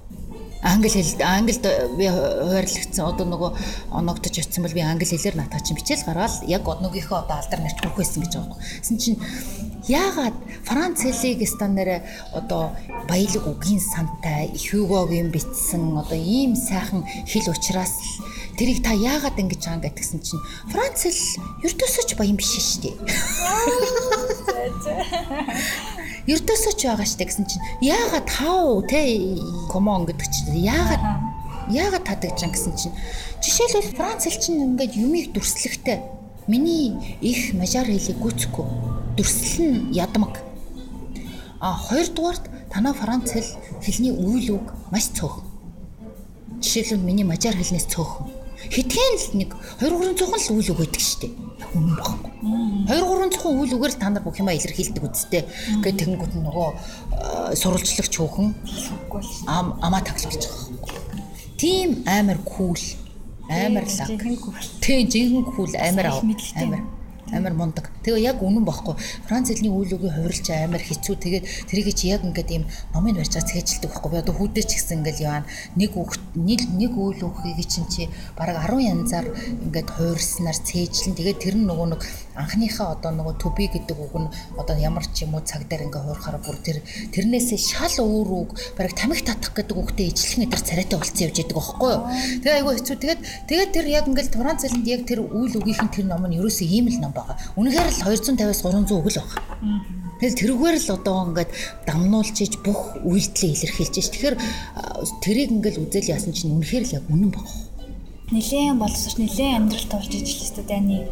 Англи хэл англид би хойрлогдсон одоо нөгөө оногдож очсон бол би англи хэлээр натаа чинь бичээл гаргаал. Яг одногийнхоо одоо алдар нарт хүрэх байсан гэж байгаа юм. Гэсэн чинь яагаад Франц хэлийг стандараа одоо баялаг үгийн сантай Хьюгогийн бичсэн одоо ийм сайхан хэл учраас тэрийг та яагаад ингэж байгаа юм гэтгсэн чинь Франц хэл ердөөсөө ч баян биш шүү дээ. Ердөөсөө ч байгаа штэ гэсэн чинь яагаад тав те комон гэдэг чинь яагаад яагаад тадаг ч гэсэн чинь жишээлбэл Франц хэл чинь ингээд юмыг дүрслэхтэй. Миний их мажар хэлийг гүцэхгүй. Дүрслэл нь ядмаг. А хоёрдугаарт танаа Франц хэл хэлний үйл үг маш цөөхөн. Жишээлбэл миний мажар хэлнээс цөөхөн хитгэн л нэг 2 300 л үйл үг өгдөг штеп. Үнэн баггүй 2 300 үйл үгээр л та нар бүх юма илэрхийлдэг үсттэй. Ингээд тэгэнгүүт нөгөө сурвалжлагч хөөхөн амаа таглуулж байгаа тийм амар кул амар лаг. тийм жинхэнэ кул амар амар амар мундаг. Тэгээ яг үнэн багхгүй. Франц хэлний үйл үгийг хувирлж амар хэцүү. Тэгээд тэрийг чи яг ингээд ийм номын барьцаа цээжилдэг байхгүй. Би одоо хүүдээч гэсэн ингээд яваа нэг нэг нэг үйл үгийг чинь чи бараг 10 янзаар ингээд хувирснаар цээжлэн. Тэгээд тэр нь нөгөө нэг анхныхаа одоо нөгөө to be гэдэг үг нь одоо ямар ч юм уу цаг дээр ингээ хуурахаар бүр тэр тэрнээсээ шал өөр үг бараг тамхи татах гэдэг үгтэй ижлэхэн өдр царайтай болцсон явж байдаг байхгүй юу. Тэгээ айгүй хэцүү. Тэгээд тэгээд тэр яг ингээл Франц хэлэнд яг тэр үйл үгийнхэн тэр ном нь ерөөсөө ийм л ном байгаа. Үнэхээр л 250-аас 300 үг л байгаа. Тэгэл тэрүүгээр л одоо ингээд дамнуулж иж бүх үйлдэлээ илэрхийлж иж. Тэгэхээр тэрийг ингээл үзэл яасан чинь үнэхээр л яг үнэн баг. Нилээн боловсрч нилээн амьдралд орж иж л өстө дайны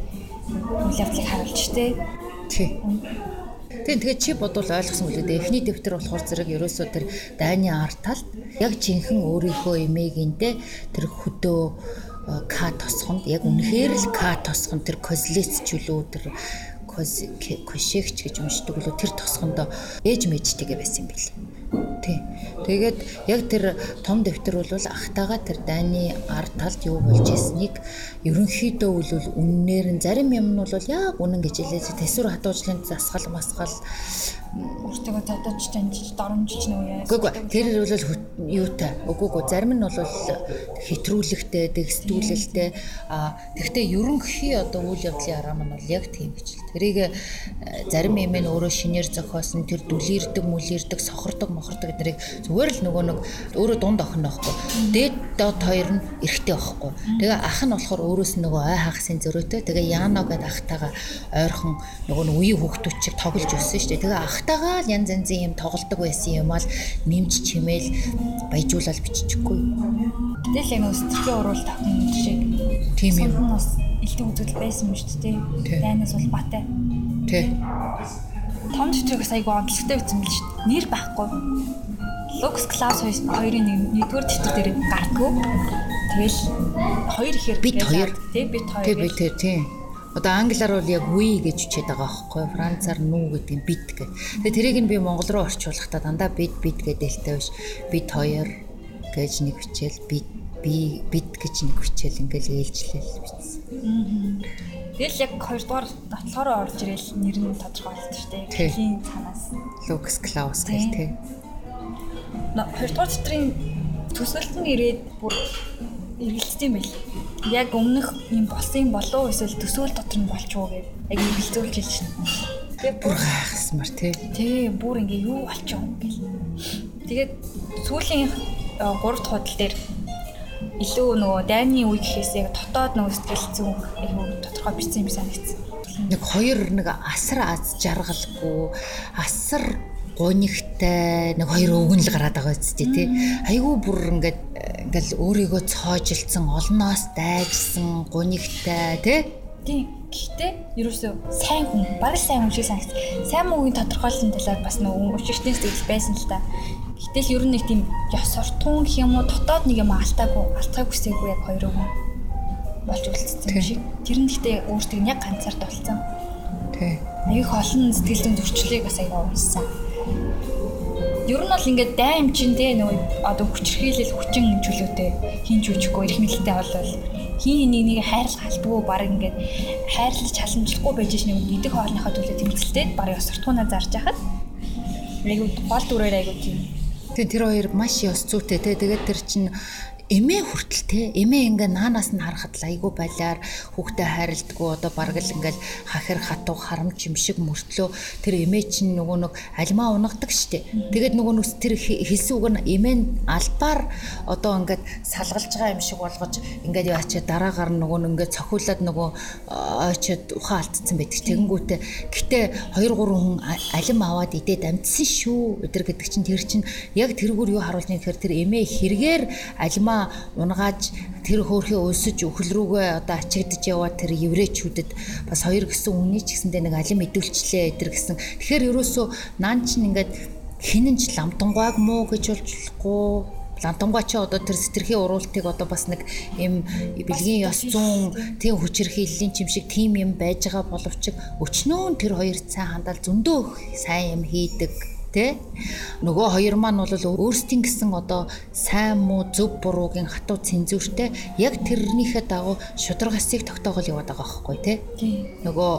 үйл явдлыг харуулж тээ. Тий. Тийм тэгээд чи бодвол ойлгосон үл дээ. Эхний дэвтэр болохоор зэрэг ерөөсөө тэр дайны арт талд яг жинхэнэ өөрийнхөө эмээгиндээ тэр хөдөө К тосхонд яг үнэхээр л К тосхон тэр козлец ч үлээ тэр Кошегч гэж уншдаг лөө тэр тосгондоо ээж мэжтэйгээ байсан юм билээ. Тий. Тэгээд яг тэр том дэвтэр бол ахтаага тэр дайны ард талд юу болж ирснийг ерөнхийдөө бол үннээр нь зарим юм нь бол яг үнэн гэж хэлээд тэсвэр хатуужлын засгал масгал өөртөө задаж таньж доромжилж нөө яа. Үгүй ээ тэр бол юутай. Үгүй ээ зарим нь бол хэтрүүлэгтэй, дэгстүүлэлтэй. А тэгвэл ерөнхий одоо үйл явдлын арга маань бол яг тийм гэж. Тэрийг э, зарим юм нь өөрөө шинээр зохиосон тэр дүлэрдэг, мүлэрдэг, сохордог, мохордог гэдэрийг зүгээр л нөгөө нэг өөрөө дунд охин байхгүй. Дээд доод хоёр нь эрэгтэй байхгүй. Тэгээ ах нь болохоор өөрөөс нөгөө ой хагсын зөрөөтэй. Тэгээ Яно гэдэг ахтайгаа ойрхон нөгөө нэг үеийн хүүхдүүчийг тоглож өссөн шүү дээ. Тэгээ ах ахтайгаа л янз янзын юм тоглолдог байсан юм ал нэмж чимээл баяжуулаад биччихгүй. Тэгэл яг нөө сэтгэлийн уруулт авах шиг тийм юм. Илтэг үзэл байсан юм шүү дээ. Дайнаас бол батай. Тий. Том дэвтрээс айгу онцлогтой байсан биш шүү. Нэр байхгүй. Lux Class хоёрын нэгдүгээр дэвтэр дээр гардггүй. Тэгэл хоёр ихээр бит хоёр. Тэг бит хоёр. Тэг бит тий. Одоо англиар бол яг we гэж үчээд байгаа байхгүй Францаар нүү гэдэг нь bit гэх. Тэгээ тэрийг нь би монгол руу орчуулахдаа дандаа bit bit гэдэлтэй биш. bit 2 гэж нэг бичээл bit би bit гэж нэг бичээл ингээл ээлжлээл бичсэн. Тэгэл яг хоёрдугаар дотлохороо орж ирэл нэр нь тодорхойлт шүү дээ. Хэлийн цанаас. Lux Klaus гэх тий. Хоёрдугаар дотрын төсөлт нь ирээд бүр эргэлцсэн байл. Яг өмнөх юм болсон юм болов эсвэл төсөөл дотор нь болчихоо гэж яг эргэлзүүлж хэлж шин. Тэгээ бүр гайхсмар тий. Тий, бүр ингээ юу болчихоо гэл. Тэгээд сүүлийн 3 дахь худал дээр илүү нөгөө дайны үе гэхээс яг дотоод нөгөө сэтгэл зүйн айгүй тодорхой бичсэн юм санагдсан. Нэг хоёр нэг асар аз жаргалгүй асар гунигтай нэг хоёр өгнөл гараад байгаа үстэй тий. Айгүй бүр ингээд ингээл өөрийгөө цоожилсан, олноос дайжсан, гунигтай тий. Тийм. Гэхдээ ерөөсөө сайн хүн, баг сайн хүн шиг санагд. Сайн мөгийн тодорхойлолтын талаар бас нөгөө өчигчтэй сэтгэл байсан л та. Гэтэл ер нь нэг тийм ёс суртахуун гэх юм уу дотоод нэг юм алтаагүй, алтааг хүсээгүй яг хоёр хүн болж үлдсэн юм шиг. Тэр нь гэхдээ өөртөө яг ганцаард болсон. Тий. Аюух олон сэтгэл зүйн зөрчлийг бас аяга уншсан. Ер нь бол ингээд дайм чин те нөгөө одоо хүчрхийлэл хүчин чөлөөтэй хинч үжихгүй эрх мэдэлтэй болвол хин нэг нэг хайрлах халбгүй баг ингээд хайрлаж халамжлахгүй байж ш нэг идэх хоолныхоо төлөө тэмцэлтэй баг ёс суртахуунаа зарж яхад айгу гол дүрээр айгу тийм. Тэгээ тэр хоёр маш ёс зүйтэй те тэгээд тэр чинь эмээ хүртэл те эмээ ингээ наанаас нь харахад л айгүй балиар хүүхдээ хайрладгүй одоо бараг л ингээл хахир хатуу харамч юм шиг мөртлөө тэр эмээ чинь нөгөө нэг альмаа унагадаг штэ тэгээд нөгөө нүс тэр хэлсэн үг нь эмээ нь албаар одоо ингээд салгалж байгаа юм шиг болгож ингээд яачаа дараагаар нөгөө ингээд цохиулаад нөгөө ойчод ухаан алдсан байдаг. Тэгэнгүүтээ гэтээ 2 3 хүн алим аваад идээд амтсан шүү өдр гэдэг чинь тэр чинь яг тэргүүр юу харуулж байгаа гэхээр тэр эмээ хэрэгээр алимаа улаан унгааж тэр хөөрхөө өлсөж өхөл рүүгээ одоо ачигдж яваад тэр еврейчүүдэд бас хоёр гэсэн үний ч гэсэндээ нэг алим мэдүүлчлээ эдэр гэсэн. Тэгэхээр ерөөсөө наан чинь ингээд хинэнч ламтангуайг муу гэж болж болохгүй Лантамга чи одоо тэр сэтэрхийн уруултыг одоо бас нэг юм бэлгийн ёс зүүн тийм хүчирхийллийн чимшиг тийм юм байж байгаа боловч өчнөө тэр хоёр цай хандаал зөндөө сайн юм хийдэг Тэ? Нөгөө хоёр маань бол өөрсдийн гэсэн одоо сайн муу зөв буруугийн хатуу цензуртэй яг тэрнийхээ дагуу шударгасыг тогтоогол яваад байгаа байхгүй тий. Нөгөө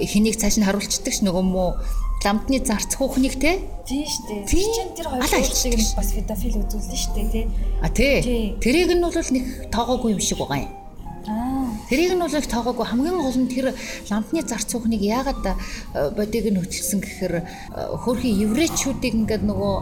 э, хэнийг цааш нь харуулцдаг ш нөгөө муу ламтны зарц хүүхнийг те тийм шүү дээ. Чинь тэр хоёр зүйлийг бас педофил үзүүлсэн шүү дээ тий. А тий. Тэрийг нь бол нэг тоогоогүй юм шиг байгаа юм. Тэрийг нь бол их тоогоогүй хамгийн гол нь тэр лампны зарц цухныг яагаад э, бодийг нь хөтлсөн гэхээр э, хөөрхөн еврейчүүдийг ингээд нөгөө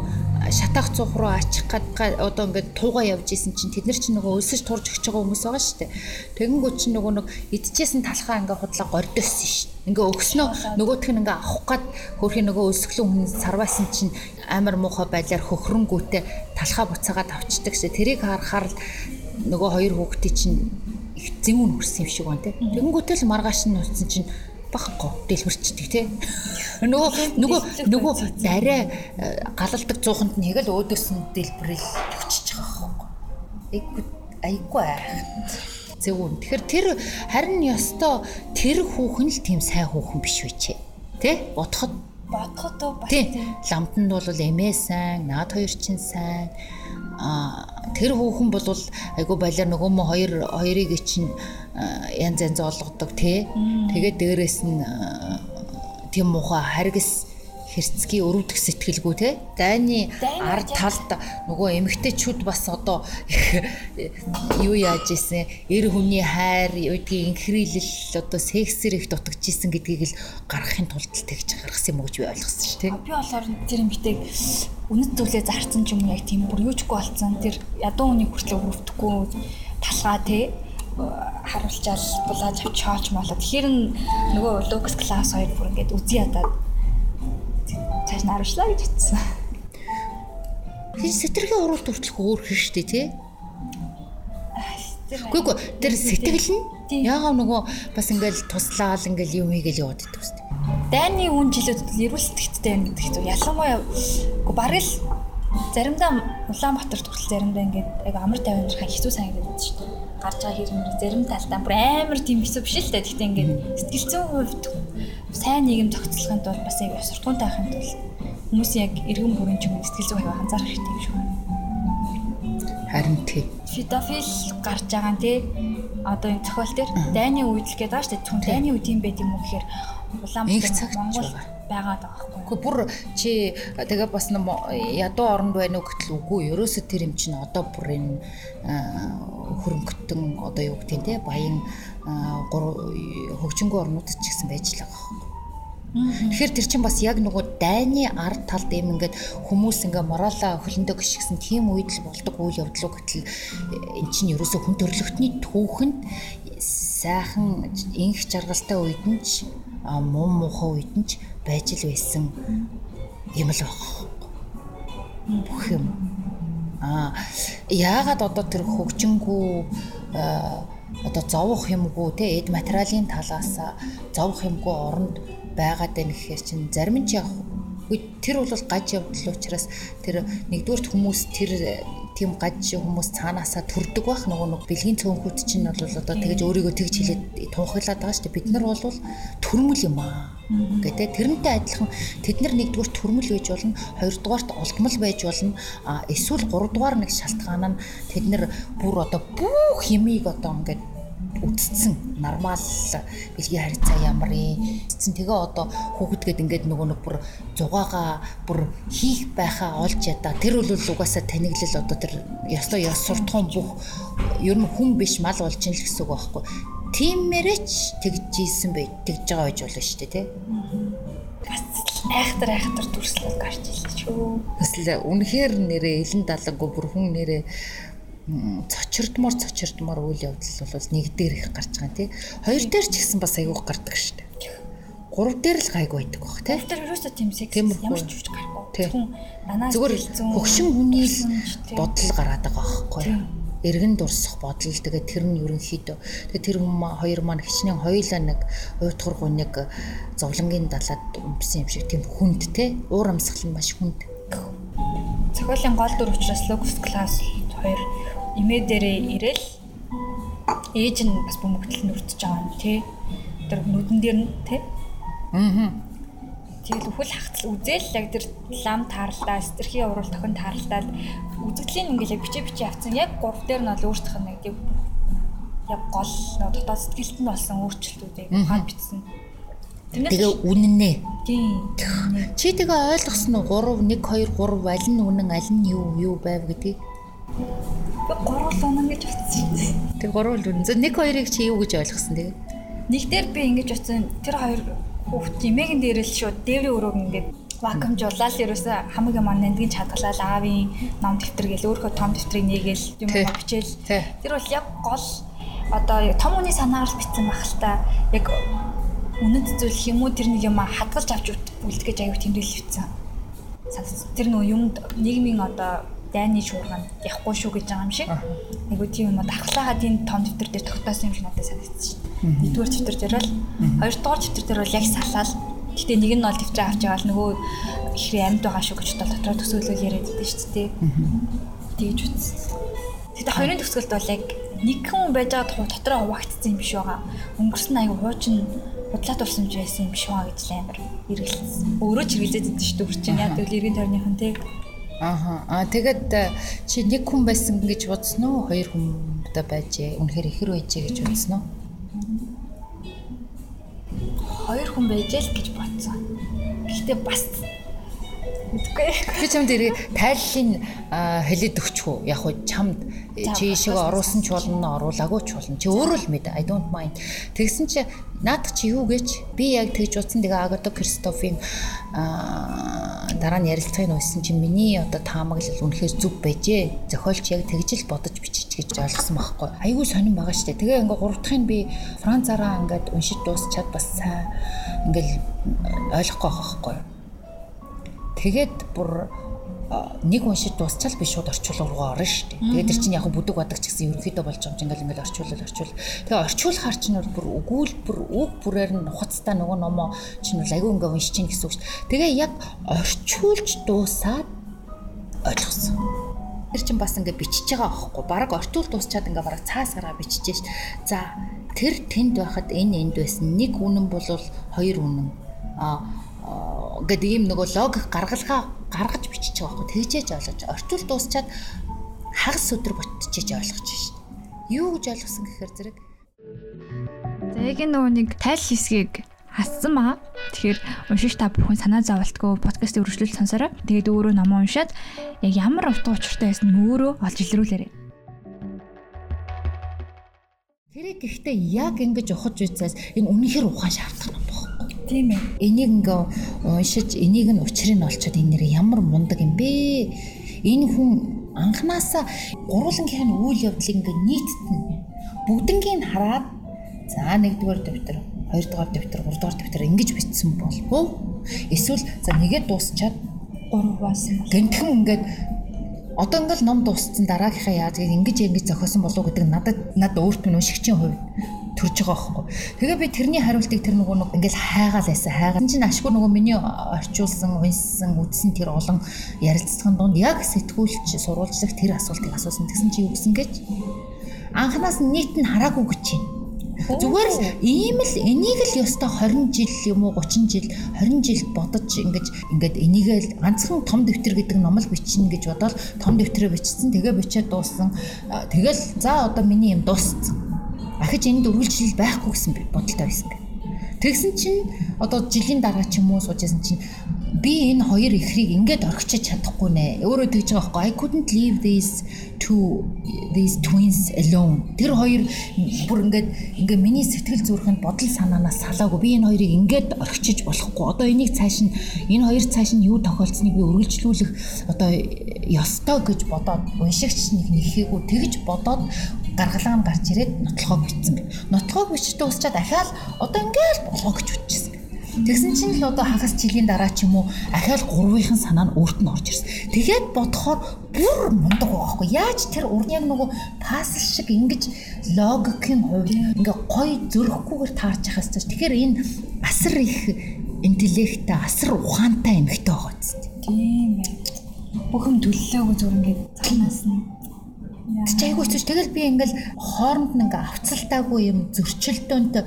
шатаах цух руу ачих гад одоо ингээд туугаа явж исэн чинь тэд нар чинь нөгөө өлсөж турж өгч байгаа хүмүүс байгаа шүү дээ. Тэгэнгүүт чинь нөгөө нэг идчихсэн талхаа ингээд худлаа гордосон шүү. Ингээ өгснөө нөгөөх нь ингээ авах гад хөрхийн нөгөө өсгөлэн хүн сарваасан чинь амар муухай байлаар хөхрөнгүүтээ талхаа буцаагаад авчдаг шээ. Тэрийг харахаар нөгөө хоёр хүүхдийн чинь их зэвүүн хүрсэн юм шиг байна те. Тэгэнгүүтэл маргааш нь утсан чинь багхгүй дэлбэрчдэг те. Нөгөө нөгөө нөгөө дарай э, галалдаг цууханд нь хэгэл өөдөөс нь дэлбэрэл өчөж байгаа байхгүй. Айгу айгу айхт. хэрэгцээгүй. Тэгэхээр тэр харин ёстой тэр хүүхэн л тийм сайн хүүхэн биш үү? Тэ? Бодоход бодоход бас тийм ламтанд бол эмээ сайн, наад хоёр чинь сайн. А тэр хүүхэн бол айгу балиар нөгөө мө хоёр хоёрыг чинь янз янз олгодог тий. Тэгээд дээрэс нь тийм муха харгас хэрцгий өрөвдөх сэтгэлгүй те? Дайны ард талд нөгөө эмгтээчүүд бас одоо юу яаж исэн эр хүний хайр үүдгийн инхрийлэл одоо сексэр их дутагж исэн гэдгийг л гаргахын тулд тэгж гаргасан юм уу гэж би ойлгосон шүү те? Би болохоор тэр эмгтээг үнэт зүйлээ зарцсан юм яг тийм бүр юучгүй болцсон тэр ядуу хүний хүртэл өрөвдөхгүй талгаа те? Харуулчаал булааж авчаач малаа тэгэхээр нөгөө лукс класс хоёр бүр ингээд үзий ядаад цааш нь харуулчлаа гэж хэлсэн. Тэр сэтгэлгээ оруулалт хүртэл өөр хэн штэ тий. Үгүй ээ тэр сэтгэл нь яагаад нөгөө бас ингээл туслаал ингээл юм хийгээл яваад идэх үстэй. Дайны үн жилүүд эрүүл сэтгэцтэй юм гэдэг чинь ялангуяа үгүй бараг л заримдаа Улаанбаатар хүртэл заримдаа ингээд яг амар тайван хэцүү санагдаад шүү дээ гарч байгаа хэрэг зарим талдаа бүр амар тийм хэсэг биш л дээ. Гэхдээ ингээд сэтгэл зүйн хувьд сайн нийгэм тогтцохын тулд бас яг суртахуунтай байхын тулд хүмүүс яг иргэн бүрийн ч юм сэтгэл зүйн хувь анзаарах хэрэгтэй юм шиг байна. Харин тий. Фидофил гарч байгаа нь тий одоо энэ зохиол дээр дайны гэдэг байгаа шүү дээ. Түн дайны үед юм байт юм уу гэхээр Улаанбаатар Монгол байгаад байгаа байхгүй. Гэхдээ бүр чи тэгээ бас ядуу оронд байна уу гэтэл үгүй. Ерөөсө тэр юм чинь одоо бүр энэ хөрөнгөтөн одоо юу гэдэг те баян Э, хөгжингөө орнуудад ч гэсэн байж л байгаа. Тэгэхээр тэр чинь бас яг нөгөө дайны ард талд юм ингээд хүмүүс ингээ моралаа хөлөндөө гიშгсэн тийм үед л болдог үйл явдлуу гэтэл э, эн чинь ерөөсө хүн төрөлхтний түүхэнд сайхан инх жаргалтай үед нь ч муу муухай үед нь ч байж л байсан юм л байна. Бүх юм. Аа яагаад одоо тэр хөгжингүү одоо зовох юмгүй те эд материалын талаас зовох юмгүй оронд байгаад байна гэхээр чинь зарим нь яг тэр бол гаж явдал учраас тэр нэгдүгürt хүмүүс тэр тийм гаж хүмүүс цаанаасаа төрдөг байх нөгөө нэг бэлгийн цөөнхүүд чинь бол одоо тэгэж өөрийгөө тэгж хэлээд тунхаглаад байгаа шүү дээ. Бид нар бол төрмөл юм аа гэдэг. Тэрнтэй адилхан тэд нар нэгдүгээр төрмөл байж болно хоёрдугаарт олдмол байж болно. Эсвэл гуравдугаар нэг шалтгаан нь тэд нар бүр одоо бүх юмыг одоо ингээд үтцсэн нормал бэлгийн харьцаа ямар юм. Цэцэн тэгээ одоо хүүхэдгээд ингээд нөгөө нэг бүр зугаага бүр хийх байхаа олж ядаа тэр бол угаасаа таниглал одоо тэр ёстой ёс суртахуун бүх ер нь хүн биш мал болж ин л гэсэн үг байхгүй. Тиймээрээч тэгж ийсэн бай тэгж байгаа байж болно шүү дээ тий бас айхтар айхтар дүрслэл гарч ирлээ ч юу. Бас л үнэхээр нэрээ элен далангуу бүр хүн нэрээ цочирдмор цочирдмор үйл явдал бол нэг дээр их гарч байгаа тий. Хоёр дээр ч гэсэн бас айгуух гардаг шүү дээ. Гурав дээр л гайгүй байдаг баг тий. Тэр ерөөсөө тийм секс ямар ч үуч гарахгүй. Зөвхөн зүгээр хөгшин хүний бодол гараад байгаа байхгүй юу? эргэн дурсах бодол тэгээд тэр нь ерөнхийдөө тэгээд тэр хүмүүс хоёр маань хичнээн хоёулаа нэг уйтгаргуу нэг зовлонгийн далаад өмсөн юм шиг тийм хүнд те уур амьсгал нь маш хүнд. Цохиолын гол дүр учраас Lux Class 2 эмээ дээрээ ирээл ээж нь бас бөмбөгдөл нүртэж байгаа юм тий. Тэр нүдэн дээр нь тий. Аа. Тэгэл өхөл хагцл үзэл яг тэр лам таарлаа, стэрхийн урал тохин таарлаад үзэгдлийн ингээл яг бичээ бичээ авцсан. Яг гурав дээр нь бол өөртөх нь яг яг гол дотоод сэтгэлд нь болсон өөрчлөлтүүдийг хаад бичсэн. Тэгээ үнэнэ. Тийм. Чи тэгээ ойлгосон уу 3 1 2 3 аль нь үнэн аль нь юу юу байв гэдгийг? Гурвал унаа гэж утсан. Тэг гурвал үнэн. Зөв нэг хоёрыг чи юу гэж ойлгосон тэгээ? Нэг дээр би ингэж утсан. Тэр хоёр хүүхд эмээгийн дээрэл шууд дээврийн өрөөг ингээд вакуумжуулаад ерөөсөө хамаг юм нандгийн чадгалал аавын ном дэвтэр гэл өөрөө том дэвтрийг нээгээл юм бичээл. Тэр бол яг гол одоо том хүний санаагаар бичсэн байх л та. Яг үнэт зүйл юм уу тэр нэг юм хадгалж авч үлдгэж аюу тэмдэглэл бичсэн. Тэр нөө юм нийгмийн одоо дайны шуурганд явахгүй шүү гэж байгаа юм шиг. Айгу тийм юм дархлаагаа тийм том дэвтэр дээр тогтоосон юм шиг надад санагдсан шүү. Нэгдүгээр дэвтэр дээр бол хоёрдугаар дэвтэр дээр бол яг салаал. Гэтэ нэг нь бол дэвтрээ авч байгаа л нөгөө ихрээ амьд байгаа шүү гэж бол дотроо төсөөлөл яриад байдаг шүү дээ. Тэгж үтсэн. Тэгтээ хоёрын төгсгөлд бол яг нэг хүн байж байгаа дотроо хуваагдсан юм биш байгаа. Өнгөрсөн аяга хуучин худлаа тулсамж байсан юм биш байгаа гэж амар эргэлсэн. Өөрөө ч эргэлзээд байдаг шүү дээ. Үрчин яг тэгвэл эргэн тойрныхан тий. Ааха. Аа тэгээд э, чи нэг хүн байсан гэж бодсон уу? Хоёр хүн одоо байжээ. Үнэхээр ихэр байжээ гэж бодсон уу? Хоёр хүн байжээ л гэж бодсон. Гэхдээ бас. Би чамд ирээ тайллын хэлээд өгчих үү? Яг хуу чамд чи шиг оруулсан ч болно, оруулаагүй ч болно. Чи өөрөө л мэд. I don't mind. Тэгсэн чи наадах чи юу гэж би яг тэгж утсан тэгээ Агато Кристофийн дараа нь ярилцлагыг нуусан чи миний одоо таамаглал үнэхээр зүв байжээ. Зохиолч яг тэгж л бодож бичиж гэж ойлгосон байхгүй. Айгүй сонирн байгаа штэ. Тэгээ ингээ гурав дахьыг би Францаараа ингээд уншиж дуусчаад бас сайн ингээл ойлгохгүй байхгүй Тэгээд бүр нэг уншиж дуусчаал би шууд орчуулга руу орно шүү дээ. Тэгээд тэр чинь яг бүдэг бадаг ч гэсэн ерөнхийдөө болж байгаа юм ингээл ингээл орчуулал орчуул. Тэгээ орчуулахаар чинь бүр өгүүлбэр үг бүрээр нь нухацтай нөгөө номоо чинь агүй ингээ уншиж чинь гэсэн үг шүү дээ. Тэгээ яг орчуулж дуусаад ойлгосон. Тэр чинь бас ингээ бичиж байгаа аахгүй. Бараг орчуул дуусчаад ингээ бараг цаас гараа бичиж ш. За тэр тэнд байхад энэ энд байсан. Нэг үнэн бол хоёр үнэн. А гэдэг ийм нөгөө логик гаргалгаа гаргаж бичиж байгаа байхгүй тэгжээж ойлгож орчуул дуусчаад хагас өдөр ботчихж ойлгож шин. Юу гэж ойлгосон гэхээр зэрэг За яг нөгөө нэг тайл хэсгийг хассан маа. Тэгэхээр уншиж та бүхэн санаа зовлтгүй подкастыг үргэлжлүүл сонсороо. Тэгээд өөрөө номоо уншаад яг ямар утга учиртай байсан нь өөрөө олж илрүүлээрэй. Тэрийг гэхдээ яг ингэж ухаж үзээс энэ үнэхээр ухаан байна. Тийм ээ. Энийг ингээ уншиж энийг нь учрыг нь олцоод энэ нэр ямар мундаг юм бэ? Энэ хүн анханасаа гурвуулангийнхын үйл явдлыг ингээ нийттэн бүгднгийн хараад за нэгдүгээр дэвтэр, хоёрдугаар дэвтэр, гуравдугаар дэвтэр ингэж бичсэн болов эсвэл за нэгээд дуусчаад гурваас гэнтхэн ингээд одоо ингээл ном дууссан дараагийнхаа яаж ингэж ингэж зохиосон болов гэдэг надад над өөрт нь уншигчийн хувьд төрж байгаа байхгүй. Тэгээ би тэрний хариултыг тэр нөгөө нэг ингээл хайгаал байсан. Хайгаал чинь ашгүй нөгөө миний орчуулсан, унссан, үдсэн тэр олон ярилцлагын донд яг сэтгүүлч сурвалжлагч тэр асуултыг асуусан. Тэгсэн чи юу гэсэн гэж? Анханаас нийт нь хараагүй гэж чинь. Зүгээр л ийм л энийг л ёстой 20 жил юм уу 30 жил 20 жил бодож ингэж ингээд энийг л ганцхан том дэвтэр гэдэг ном л бичнэ гэж бодоод том дэвтрээ бичсэн тэгээ бичээд дууссан. Тэгэл за одоо миний юм дууссан ахиж энд үргэлжлэл байхгүй гэсэн бодолтой байсан. Тэгсэн чинь одоо жилийн дараа ч юм уу суужсэн чинь би энэ хоёр ихрийг ингээд орхичиж чадахгүй нэ. Өөрөө тэгж байгаа байхгүй. I couldn't leave these two these twins alone. Тэр хоёр бүр ингээд ингээ миний сэтгэл зүрхэнд бодол санаанаас салаагүй. Би энэ хоёрыг ингээд орхичиж болохгүй. Одоо энийг цааш нь энэ хоёр цааш нь юу тохиолдсныг би үргэлжлүүлэх одоо ёстой гэж бодоод уншигч нэг нэхээгүй тэгж бодоод гаргалгаа нь гарч ирээд нотлохоо бичсэн бэ. Нотлохоо бичиж дуусчаад ахаал одоо ингээл болгоо гэж үтчихсэн. Тэгсэн чинь л одоо хагас жилийн дараа ч юм уу ахаал гурвынхан санаа нь өөрт нь орж ирсэн. Тэгээд бодохоор бүр мундаг байгаа хгүй. Яаж тэр урныг нөгөө пазл шиг ингэж логикийн хувьд ингээ гой зөрөхгүйгээр таарч яхаас ч тэгэхээр энэ асар их интеллекттэй асар ухаантай эмэгтэй байгаа зү. Тийм ээ. Бүхэн төллөөгөө зүр ингээд цаанаас нь Тэг чи айгууч тэгэл би ингээл хооронд нь ингээ авцалтаагүй юм зөрчилдөөнтэй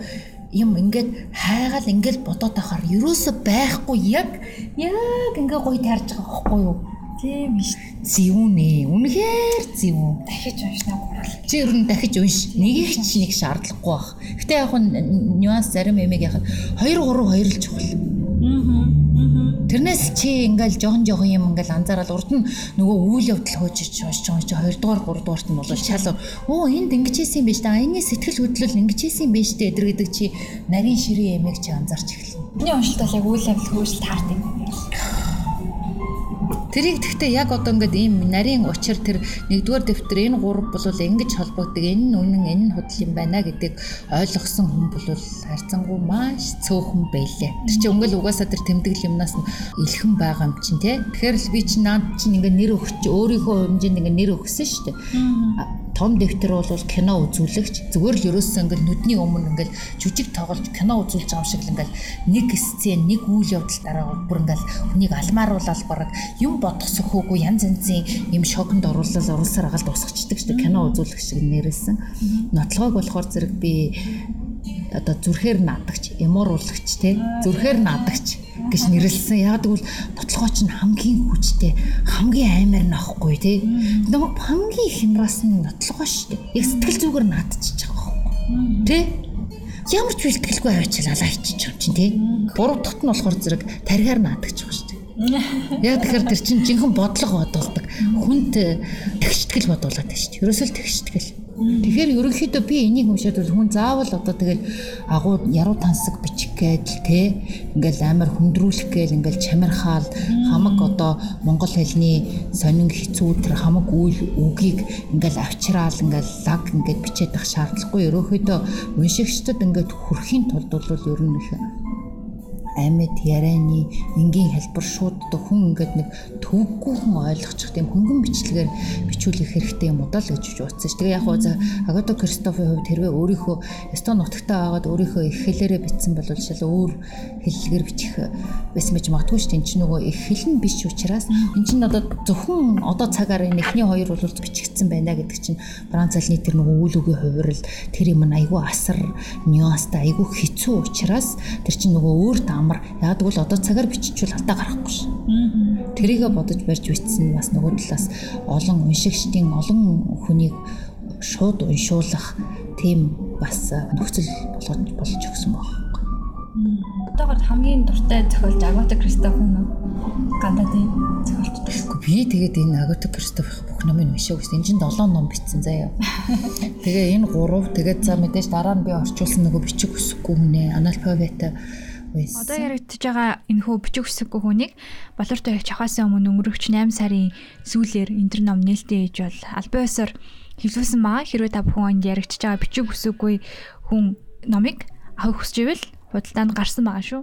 юм ингээд хайгаал ингээд бодоод байхаар ерөөсө байхгүй яг яг ингээ гоё таарж байгаа байхгүй юу? Тийм биш. Зэвүнэ. Үнэхээр зэвүн. Дахиж уншнаа гурал. Чи ер нь дахиж унш. Нэгийг ч нэг шаардлагагүй бах. Гэтэ яг нь нюанс зарим эмэг яхад 2 3 2 л чухал. Аа. Тэрнээс чи ингээл жохон жохон юм ингээл анзаараад урд нь нөгөө үйл явдал хөөж уншиж уншиж хоёрдугаар гуравдугаарт нь бол шал оо энд ингэж хийсэн юм биш та энэний сэтгэл хөдлөл ингэж хийсэн юм биш дээ эдэр гэдэг чи нарийн ширээ эмээг чи анзаарч эхэлнэ. Миний уншилт бол яг үйл явдал хөөжл таарт юм. Тэрийг гэхдээ яг одоо ингээд ийм нарийн учир тэр нэгдүгээр дэвтэр энэ гурав бол ингэж холбогддог энэ нь үнэн энэ нь худал юм байна гэдэг ойлгосон хүн бол харьцангуй маш цөөхөн байлээ. Тэр чинь өнгөл угаасаа тэр тэмдэглэл юмнаас нь илхэн байгаа юм чинь тий. Тэгэхээр л би чинь наад чинь ингээд нэр өгч өөрийнхөө хэмжээнд ингээд нэр өгсөн шүү дээ. Том дэвтэр бол кино үзүүлэгч зүгээр л ерөөсөө ингээл нүдний өмнө ингээл жүжиг тоглож кино үзүүлж байгаа шиг л ингээл нэг сцен нэг үйл явдал дараа бүр ингээл хүнийг алмааруулаад бараг юм бодох сөхөөгүй янз янзын юм шоконд оруулаад оруулсаар агаал дуусчихдаг шүү дээ кино үзүүлэх шиг нэрсэн. Нотлогоог болохоор зэрэг би одоо зүрхээр наадагч, эмууруулагч те зүрхээр наадагч гэж нэрлсэн. Яг тэгвэл нотлогоо чинь хамгийн хүчтэй, хамгийн аймаар нөхгүй те. Намайг хамгийн хямраас нь нотлогоо шүү дээ. Яг сэтгэл зүгээр наадчихж байгаа байхгүй. Тэ? Ямар ч бэлтгэлгүй аваачаал алаа хийчих юм чинь те. Гурав дахьт нь болохоор зэрэг тарихаар наадагч байгаа шүү дээ. Яг тэгэхээр тэр чинь жинхэнэ бодлого бодуулдаг. Хүнд тэгштгэл бодуулаад байна шүү дээ. Ерөөсөө л тэгштгэл. Тэгэхээр ерөнхийдөө би энийг уншаад бол хүн заавал одоо тэгэл агуу яруу тансаг бичих гээд те ингээл амар хүндрүүлэх гээл ингээл чамирхаал хамаг одоо монгол хэлний сонин хэцүү тэр хамаг үйл үгийг ингээл авчраал ингээл лаг ингээд бичээд ах шаардлагагүй. Ерөнхийдөө уншигчдад ингээд хүрхийн тулд бол ер нь их амьд ярианы энгийн хэлбэр шууд хүн ингээд нэг төвггүй хүн ойлгочих тийм хөнгөн бичлэгээр бичүүлэх хэрэгтэй юм удаа л гэж бодсон ш. Тэгээ яг хоо за Агато Кристофийн хувьд хэрвээ өөрийнхөө Эстон нутагтаа байгаад өөрийнхөө их хэлээрээ бичсэн бол шал өөр хэллэгээр бичих байсан мэж магадгүй ш. Энд чинь нөгөө их хэл нь биш учраас эн чинь одоо зөвхөн одоо цагаар энэ эхний хоёр бол бичигдсэн байна гэдэг чинь Франц алны тэр нөгөө үйл үгийн хувирал тэр юм айгүй асар нюанстай айгүй хэцүү учраас тэр чинь нөгөө өөр дам амар. Яг тэгвэл одоо цагаар биччихвэл алдаа гарахгүй ш. Тэрийгэ бодож барьж бичсэн бас нөгөө талаас олон уншигчдын олон хүнийг шууд уншуулах тийм бас нөхцөл болгож болж өгсөн байна. Одоогор хамгийн дуртай зохиолч Агата Кристоф нь гандаа тийм зохиолчтой. Би тэгээд энэ Агата Кристоф бүх номыг уншаа гэсэн. Энд чинь 7 ном бичсэн заяа. Тэгээ энэ 3 тэгээд за мэдээж дараа нь би орчуулсан нөгөө бичих хүсэхгүй хүнээ аналфабета байсан. Одоо яригдчихэж байгаа энэ хөө бичих хүсэггүй хүнийг болортой их чахаасан өмнө өнгөрөгч 8 сарын сүүлээр энэ төр ном нээлттэй ээж бол албан ёсоор хэвлүүлсэн байгаа. Хэрвээ та бүхэн энд яригдчихэж байгаа бичих хүсэггүй хүн номыг авах хүсч ивэл худалдаанд гарсан байгаа шүү.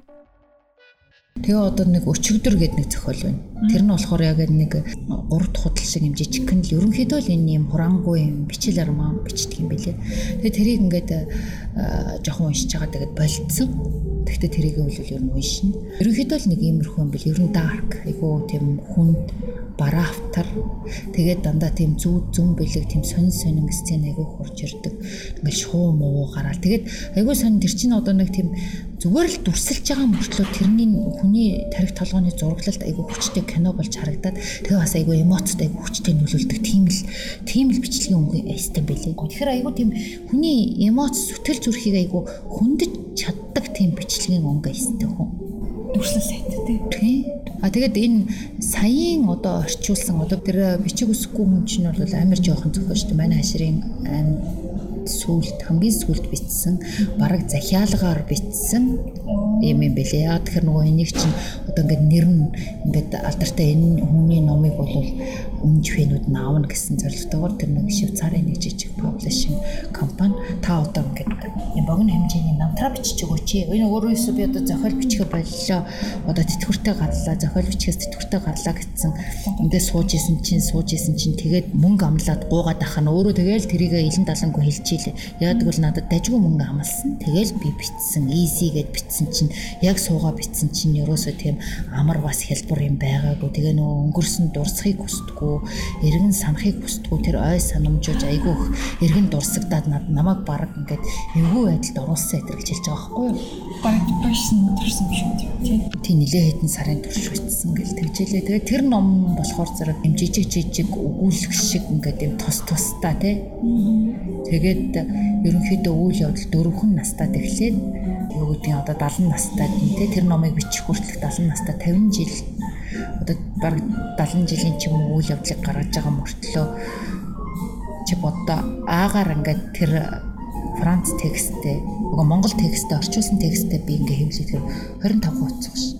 Тэгээ одоо нэг өчигдөр гэдэг нэг зохиол байна. Тэр нь болохоор яг нэг гурд худал шиг юм жижигхэн л ерөнхийдөө л энэ юм хураангүй юм бичил армаа бичдэг юм билээ. Тэгээ тэрийг ингээд жоохон уншиж байгаа тэгээд болцсон. Тэгтээ тэрийг бол ер нь уншина. Ерөнхийдөө л нэг иймэрхүү юм бил ер нь дарк айгуу тийм хүнд бараа автар тэгээд дандаа тийм зүуд зүн бэлэг тийм сонин сонин сцен айгүй хурж ирдэг. Ингээл шуу муу гараал. Тэгээд айгүй сонин тэр чинь одоо нэг тийм зүгээр л дүрсэлж байгаа мөртлөө тэрний хүний тарих толгойн зураглалт айгүй хүчтэй кино болж харагдаад тэгээ бас айгүй эмоцтой хүчтэй нөлөөлдөг тийм л тийм л бичлэгийн өнгө эстэн байлээ. Тэгэхээр айгүй тийм хүний эмоц сүтгэл зүрхийг айгүй хүндэж чаддаг тийм бичлэгийн өнгө эстэн хүн. Дүрслэл сайтай тий. А тэгээд энэ саяын одоо орчуулсан одоо тэр бичиг үсэхгүй хүн чинь бол амар жоохон зөхөө шүү дээ. Манай хаширын сүлд хамгийн сүлд битсэн бараг захиалгаар битсэн юм юм бэлээ. Яг тэгэхээр нөгөө энийг чинь одоо ингээд нэр нь ингээд алдартай энэ хүний номыг бол үнж фэнүүд нь аавна гэсэн зорилготойгоор тэр нэг Швейцарын нэг жижиг паблишинг компани та одоо ингээд юм богино хэмжээний намтраа бичиж өгөөч. Энэ өөрөөсөө би одоо зохиол бичихэ боллоо. Одоо тэтгэвртэй гарлаа, зохиол бичгээс тэтгэвртэй гарлаа гэсэн. Эндээ сууж исэн чинь сууж исэн чинь тэгээд мөнгө амлаад гуугаад ахаа нь өөрөө тэгээл тэрийг илэн далангүй хэлчихээ. Яадаг бол надад дажгүй мөнгө амлсан. Тэгээл би битсэн, easy гэд битсэн чинь яг суугаа битсэн чинь ерөөсөө тийм амар бас хэлбэр юм байгаагүй. Тэгээ нөгөө өнгөрсөн дурсахыг хүсдэггүй, эргэн санахыг хүсдэггүй. Тэр ой санамжууж айгүйх эргэн дурсагдаад над намайг баг ингээд эвгүй байдалд оруулсан эдрэлж хэлж байгаа байхгүй юу? Баг depression төрсэн биш үү тий. Тий нилээ хэдэн сарын турш битсэн гэл тэгжээлээ. Тэгээ тэр ном болохоор зэрэг юм жижиг жижиг өгүүлэх шиг ингээд юм тос тостаа тий. Тэгээд ерөнхийдөө үйл явдал дөрвөн настад эхлээд юу гэдгийг одоо 70 настай тий тэр номыг бичих хүртэл 70 настай 50 жил одоо баг 70 жилийн ч юм уу үйл явдлыг гаргаж байгаа мөртлөө чи бодоо аагаар ингээд тэр Франц тексттэй уг Монгол тексттэй орчуулсан тексттэй би ингээ хэвлэхээр 25 хуудас ш.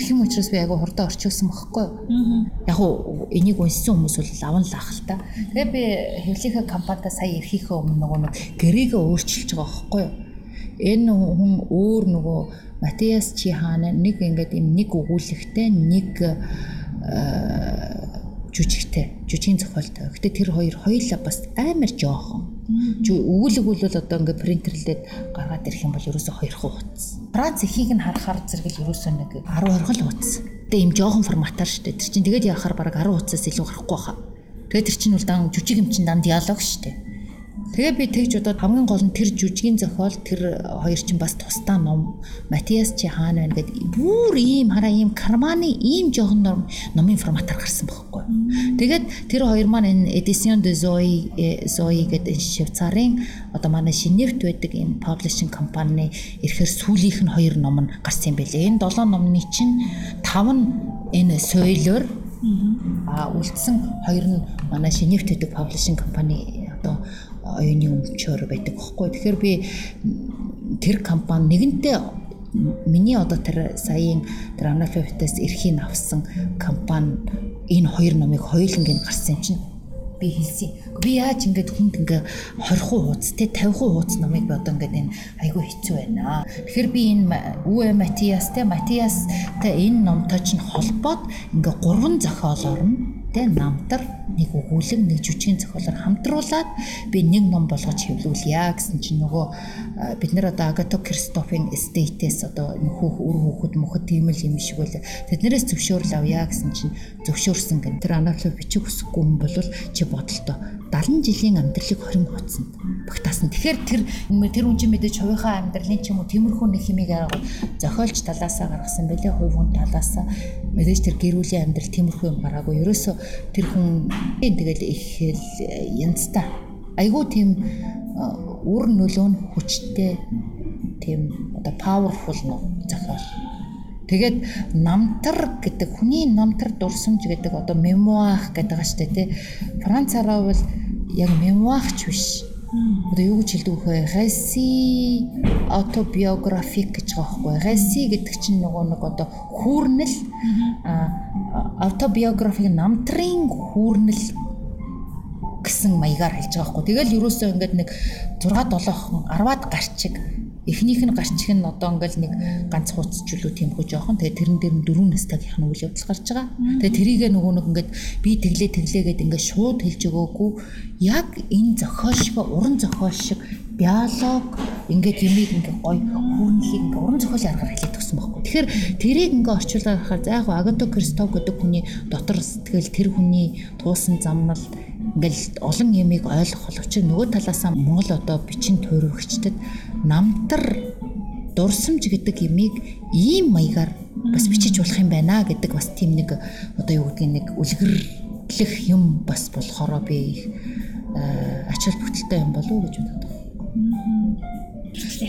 Тэгм учраас би агай хурдан орчуулсан байхгүй юу? Яг уу энийг унссан хүмүүс бол аван л ах л та. Тэгээ би хэвлийнхээ компанида сая ирэхийнхээ өмнө нөгөө нэг гэрээгээ өөрчилж байгаа байхгүй юу? Энэ хүн өөр нөгөө Матиас чи хаана нэг ингээд юм нэг өгүүлэгтэй нэг жүжигтэй, жүжигийн зохиолтой. Гэтэ тэр хоёр хоёулаа бас амар жоохон. Өгүүлэг бол одоо ингээ принтерлээд гаргаад ирэх юм бол ерөөсөө 2 хуудас. Франц эхийг нь харахаар зэрэгэл ерөөсөө нэг 10 20 хуудас. Гэтэ ийм жоохон форматаар дээ. Тэр чинь тэгээд яхаар бараг 10 хуудасаас илүү гарахгүй хаа. Тэгээд тэр чинь бол дан жүжиг юм чинь дан диалог дээ. Тэгээ би тэгж удаад хамгийн гол нь тэр жүжигийн зохиол тэр хоёр чинь бас тусдаа ном Матиас чи хаана байна гэд бүр ийм хараа ийм карманы ийм жоохон ном номын форматаар гарсан байхгүй. Тэгээд тэр хоёр маань энэ Edition de Zoe Zoe гэдэг Швейцарын одоо манай Шиневт байдаг энэ publishing компани ирэхээр сүүлийнх нь хоёр ном нь гарсан юм байлээ. Энэ долоо номны чинь тав нь энэ соёлоор а үлдсэн хоёр нь манай Шиневт байдаг publishing компани одоо оюуны өмчөөр байдаг байхгүй. Тэгэхээр би тэр компани нэгэнтээ миний одоо тэр саяын тэр аналфабетаас эрхийг авсан компани энэ хоёр номыг хоёулангийн гарсан юм чинь би хэлсэн. Би яаж ингэж хүнд ингээ 20% хуудас те 50% хуудас номыг би одоо ингээд энэ айгүй хэцүү байна. Тэгэхээр би энэ Үе Матиас те Матиастай энэ номтой чинь холбоод ингээ гурван зохиол орно тэ намтар нэг өгүүлэг нэг жүжигний зохиолоор хамтруулад би нэг ном болгож хэвлүүлъя гэсэн чинь нөгөө бид нар одоо Агато Кристофийн эстейтээс одоо нөхөх үр хүүхэд мөхөд тийм л юм шиг байл тэднэрээс зөвшөөрөл авъя гэсэн чинь зөвшөөрсөн гэн тэр анаглав бичих хүсэхгүй юм бол чи бодолтой 70 жилийн амьдралыг 20 хуудсанд багтаасан. Тэгэхээр тэр тэр хүн чинь мэдээж хувийнхаа амьдралын ч юм уу тиймэрхүү нэг хэмиг арга зохиолч талаасаа гаргасан байлээ хувь хүн талаасаа мэдээж тэр гэр бүлийн амьдрал тиймэрхүү юм гараагүй. Ерөөсө тэр хүн тэгэл их янзтай. Айгуу тийм үр нөлөө нь хүчтэй тийм одоо powerful нөө зохиол. Тэгээд намтар гэдэг хүний намтар дурсамж гэдэг одоо мемуах гэдэг шүү дээ тий. Францаараа бол яг мемуахч биш. Одоо юу гэж хэлдэг вэ? Реси автобиографик гэж байгаа байхгүй. Реси гэдэг чинь нөгөө нэг одоо хүүрнэл автобиографик намтрын хүүрнэл гэсэн маягаар хэлж байгаа байхгүй. Тэгэл ерөөсөө ингээд нэг 6 7 10-аад гарчиг Эхнийх нь гарчих нь одоо ингээл нэг ганц хууц ч үлүү тийм хөө жоохон. Тэгээ тэрэн дээр нь дөрөв настайгийнх нь үйл явдал гарч байгаа. Тэгээ тэрийгэ нөгөө нэг ингээд би тэглээ тэглээгээд ингээд шууд хэлж өгөөгүй. Яг энэ зохиол шиг уран зохиол шиг биолог ингээд юмыг ингээд гой хүүнлийг ингээд уран зохиолын аргаар хэлээд өгсөн байхгүй. Тэгэхээр тэрийг ингээд орчуулаад харахаар за яг Агато Кристоф гэдэг хүний дотор сэтгэл тэр хүний туусан замнал ингээл олон ямиг ойлгох боловч нөгөө талаасаа Монгол одоо бичин төрөвчдөд намтар дурсамж гэдэг ямиг ийм маягаар бас бичиж болох юм байна гэдэг бас тийм нэг одоо юу гэдгийг нэг үлгэрлэх юм бас болохоро би их ачаал бүтэлтэй юм болов уу гэж боддог.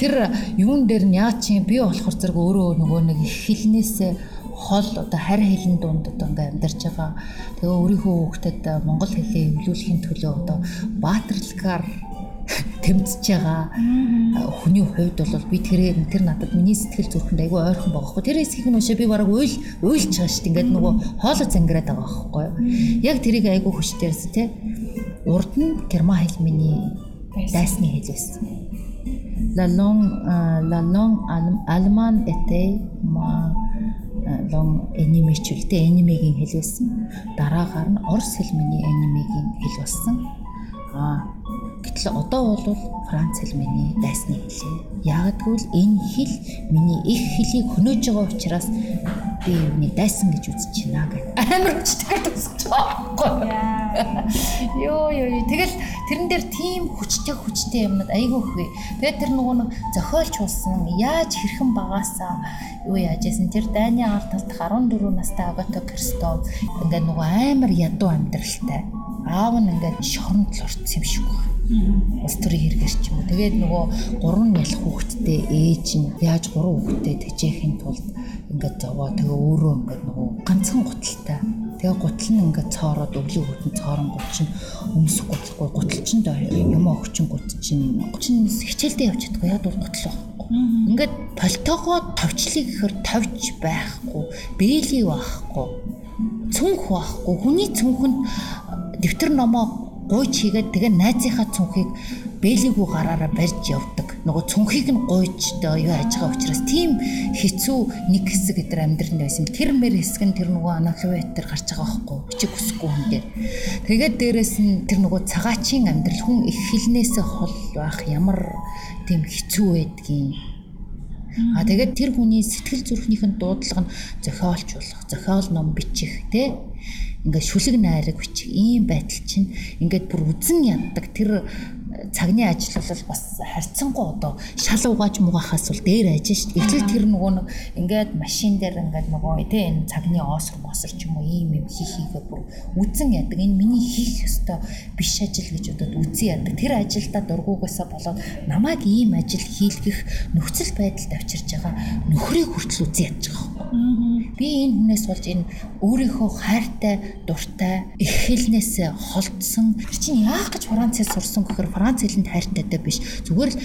Тэр юун дээр нь яа чи би болохоор зэрэг өөрөө нөгөө нэг их хилнээсээ хол одоо харь хэлэн дунд одоо ингээм амьдарч байгаа. Тэгээ өөрийнхөө хүүхдэд монгол хэлээ эвлүүлэхийн төлөө одоо баатарлагаар тэмцэж байгаа хүний хувьд бол би тэрээр тэр надад миний сэтгэл зүрхэнд айгүй ойрхон байгаа хгүй. Тэр хэсгийг нь уушаа би бараг уйл уйлж байгаа шүү дээ. Ингээд нөгөө хоолой зангираад байгаа байхгүй. Яг тэрийг айгүй хүчтээрсэн тий. Урд нь герман хэл миний дайсны хэл байсан. La langue la langue allemand était ma лон энимэчүүлтэй энимегийн хэл байсан. Дараагаар нь орос хэл миний энимегийн хэл болсон. Аа гэтэл одоо бол франц хэл миний дайсны хэлээ. Ягдгүй л энэ хэл миний их хэлийг хөнөөж байгаа учраас би юуны дайсан гэж үзэж байна гэх. Амар хүчтэй тусч байгаа. Йоо ёо тэгэл тэрэн дээр тийм хүчтэй хүчтэй юмнууд айгүй хөө. Тэгээд тэр нөгөө нэг зохиолч болсон яаж хэрхэн багаасаа юу яаж яасан тэр дайны ард талд 14 настай Агато Кристо ингээд нөгөө амар ядуу амьдралтай аав нь ингээд шоронд л орцсон юм шиг байна улс төрийн хэрэгэрч юм. Тэгээд нөгөө гурван ялах хүүхэдтэй ээж нь яаж гурван хүүхэдтэй тэжээхийн тулд ингээд зовоо тэгээ өөрөө ингээд нөгөө ганцхан гуталтай. Тэгээ гутал нь ингээд цоороод өвлийн хүүхэн цоорон гут чинь өмсөх гуталгүй гутал чинь юм өгчин гут чинь чинь хичээлдээ явж чадахгүй яа дур гутал байхгүй. Ингээд пальтогоо товчлыг гэхээр товч байхгүй, бэлий байхгүй, цүнх байхгүй. Хүний цүнхэнд дэвтэр номоо гуйч хийгээд тэгээ найзынхаа цүнхийг бэлийгүү гараараа барьж явдаг. нөгөө цүнхийг нь гуйж одоо юу яаж байгаа учраас тийм хэцүү нэг хэсэг өдр амьдрал байсан. Тэр мэр хэсэг нь тэр нөгөө аналогиат тэр гарч байгаа байхгүй бичиг хүсэхгүй хүн дээр. Тэгээд дээрэс нь тэр нөгөө цагаачийн амьдрал хүн их хилнээсээ хол байх ямар тийм хэцүү байдгийг А тэгээд тэр хүний сэтгэл зүрхнийх нь дуудлага нь зохиолчулах, зохиол ном бичих тий ингээд шүлэг найраг бичих ийм байдал чинь ингээд бүр үзэн яддаг. Тэр цагны ажил бол бас харьцангуй одоо шал угааж муугахаас бол дээр ажиж шүү дээ. Гэтэл тэр нөгөө нэг ингээд машин дээр ингээд нөгөө тий энэ цагны оосор мосор ч юм уу ийм юм хийх хийгээ бүр үзэн ядаг. Энэ миний хийх ёстой биш ажил гэж бодоод үзэн ядаг. Тэр ажилдаа дургуугаасаа болоод намайг ийм ажил хийлгэх нөхцөл байдалд авчирж байгаа нөхрийг хүртэл үзэн ядж байгаа. Би энэ хүнээс болж энэ өөрийнхөө хайртай, дуртай, их хэлнээс холдсон. Чи яах гэж Францаас сурсан гэхээр Франц хэлэнд хайртайтай биш. Зүгээр л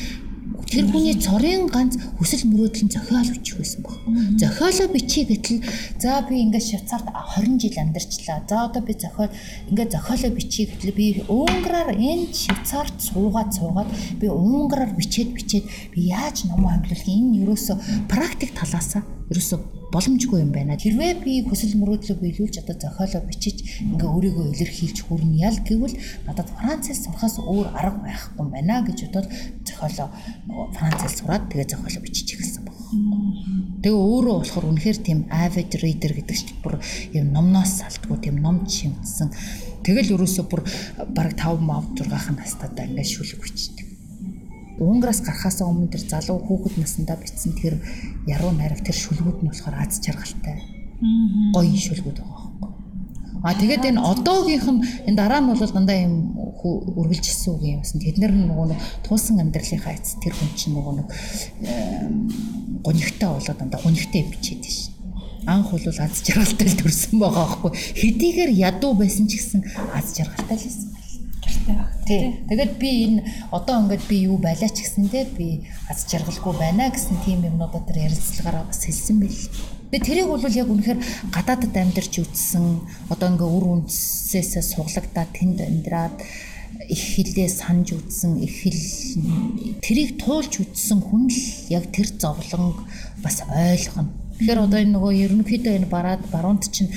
тэр хүний цорын ганц хүсэл мөрөөдлийн зохиол бичих байсан баг. Зохиолоо бичиж гэтэл за би ингээд Швейцарт 20 жил амьдарчлаа. За одоо би зохиол ингээд зохиолоо бичиж гэтэл би уунгараар энэ Швейцарт суугаад суугаад би уунгараар бичээд бичээд би яаж ном амлуулах энэ ерөөсө практик талаасаа ерөөсө боломжгүй юм байна. Хэрвээ би хүсэл мөрөөдлөө биелүүлж одоо зохиолоо бичиж ингээ өөрийгөө илэрхийлж хүрнэ ял гэвэл надад Францээс сурахаас өөр арга байхгүй юм байна гэж бодоод зохиолоо нөгөө Францээс сураад тэгээ зохиолоо бичиж эхэлсэн баг. Тэгээ өөрөө болохоор үнэхээр тийм avid reader гэдэг чинь бүр юм номноос салтгүй тийм ном шимтсэн. Тэгэл ерөөсөө бүр бараг 5 мав 6 настайдаа ингээд шүлэг бичдэг. Унграас гарахаас өмнө тэр залуу хүүхэд насндаа бичсэн тэр яруу найраг тэр шүлгүүд нь болохоор аз жаргалтай. Гоё шүлгүүд байгаа байхгүй. А тэгээд энэ одоогийнх нь энэ дараа нь бол дандаа юм үргэлжилсэн үг юм байна. Тэд нар нөгөө нэг туусан амьдралынхаа эц тэр хүн чинь нөгөө нэг гонигтай болоод дандаа гонигтай бичээд шин анх бол аз жаргалтай л төрсэн байгаа байхгүй хэдийгээр ядуу байсан ч гэсэн аз жаргалтай л байсан гэртэй баг. Тий. Тэгээд би энэ одоо ингээд би юу байлаа ч гэсэндээ би аз жаргалгүй байна гэсэн тийм юмнуудаа тэр ярилцлагаараа бас хэлсэн байл. Тэгээ тэрийг бол яг үнэхээр гадаадд амьдарч үтсэн одоо ингээ үр үндсээсээ суглагдаад тэнд амьдраад их хилээ санаж үтсэн их хил тэрийг туулж үтсэн хүн л яг тэр зовлон бас ойлгоно. Тэгэхээр одоо энэ нөгөө ерөнхийдөө энэ бараад баруунд чинь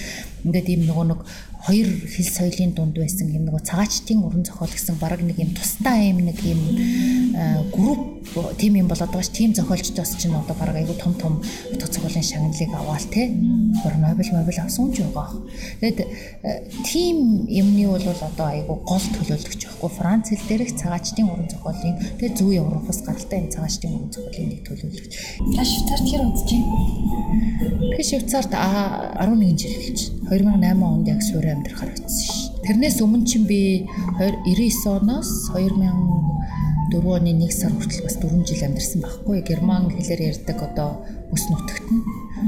ингээд ийм нөгөө нэг хоёр хэл соёлын дунд байсан юм нэг цагаачтын уран зохиол гэсэн баг нэг юм тусдаа юм нэг юм групп тим юм болоод байгаа ш тийм зохиолчдоос чинь одоо баг айгу том том утга зохиолын шагналыг аваал те бүр Нобель Нобель авсан ч байгаа. Тэгэд тим юмны бол одоо айгу гол төлөөлөгч байхгүй Франц хэл дээрх цагаачтын уран зохиолын тэгээ зүү Европоос гаралтай энэ цагаачтын уран зохиолын нэг төлөөлөгч. Та Швейцарт хэр удаж байна? Би Швейцарт 11 жил хэлж 2008 онд яг суурь амьдрахаар очсон ш. Тэрнээс өмнө чинь би 99 оноос 2004 оны 1 сар хүртэл бас 4 жил амьдарсан байхгүй. Герман хэлээр ярьдаг одоо өс нутагт нь.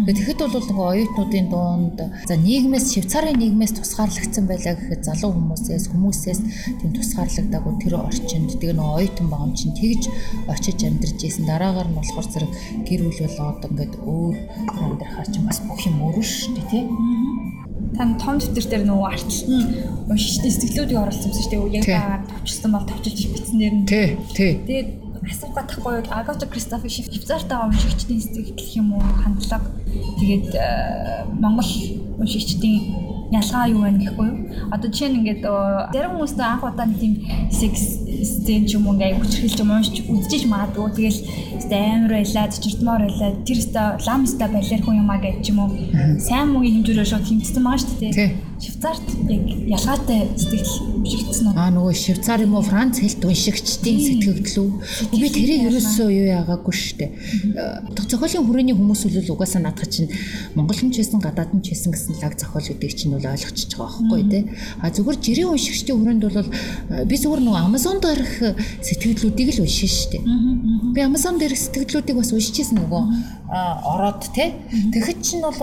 Тэгэхэд бол нөгөө оюутнуудын дунд за нийгмээс Швейцарын нийгмээс тусгаарлагдсан байлаа гэхэд залуу хүмүүсээс хүмүүсээс тийм тусгаарлагдаагүй тэр орчинд тэгээ нөгөө оюутан байгаа юм чинь тэгж очиж амьдарч исэн. Дараагаар нь болохоор зэрэг гэр бүл болоод ингээд өөр амьдрахаар чинь бас бүх юм өөрөө шүү дээ тий тань том дэвтэр дээр нөгөө арталт нь уншигчдын сэтгэлүүдийг оруулсан юм шүү дээ. Яг байгаа товчлсон бол товчилж бичсэн нэр нь. Тий, тий. Тэгээд асуух гатахгүй Агата Кристофер Швейцартай уншигчдын сэтгэл юм уу хандлага тэгээд э, Монгол уншигчдын ялгаа юу байна гэхгүй юу? Одоо жишээ нь ингээд зарим хүмүүст анх удаа нэг тийм секс сцен ч юм уу ингээд хүчрхэлж юм уншиж үдчихэж магадгүй. Тэгэл амар байлаа, чичирдмор байлаа. Тэр өстө ламста балер хүн юмаа гэж ч юм уу. Сайн муугийн хэмжүүрээ шууд хэмтсэн байгаа шүү дээ. Швейцарт яг ялгаатай сэтгэл бишигдсэн үү? Аа нөгөө Швейцар юм уу Франц хэлт уншигчдын сэтгэгдлүү. Би тэрийг ерөөсөө юу яагаагүй шүү дээ. Зохиолын хүрээний хүмүүс үл угаасаа наадах чинь монголчин ч байсан гадаад нь ч байсан гэсэн лаг зохиол гэдэг чинь бол ойлгочихж байгаа байхгүй тий. А зүгээр жирийн уншигчдын хүрээнд бол би зүгээр нөгөө Amazon дээрх сэтгэгдлүүдийг л уншиж шүү дээ. Би Amazon дээрх сэтгэгдлүүдийг бас уншижсэн нөгөө ороод тий. Тэгэхэд чинь бол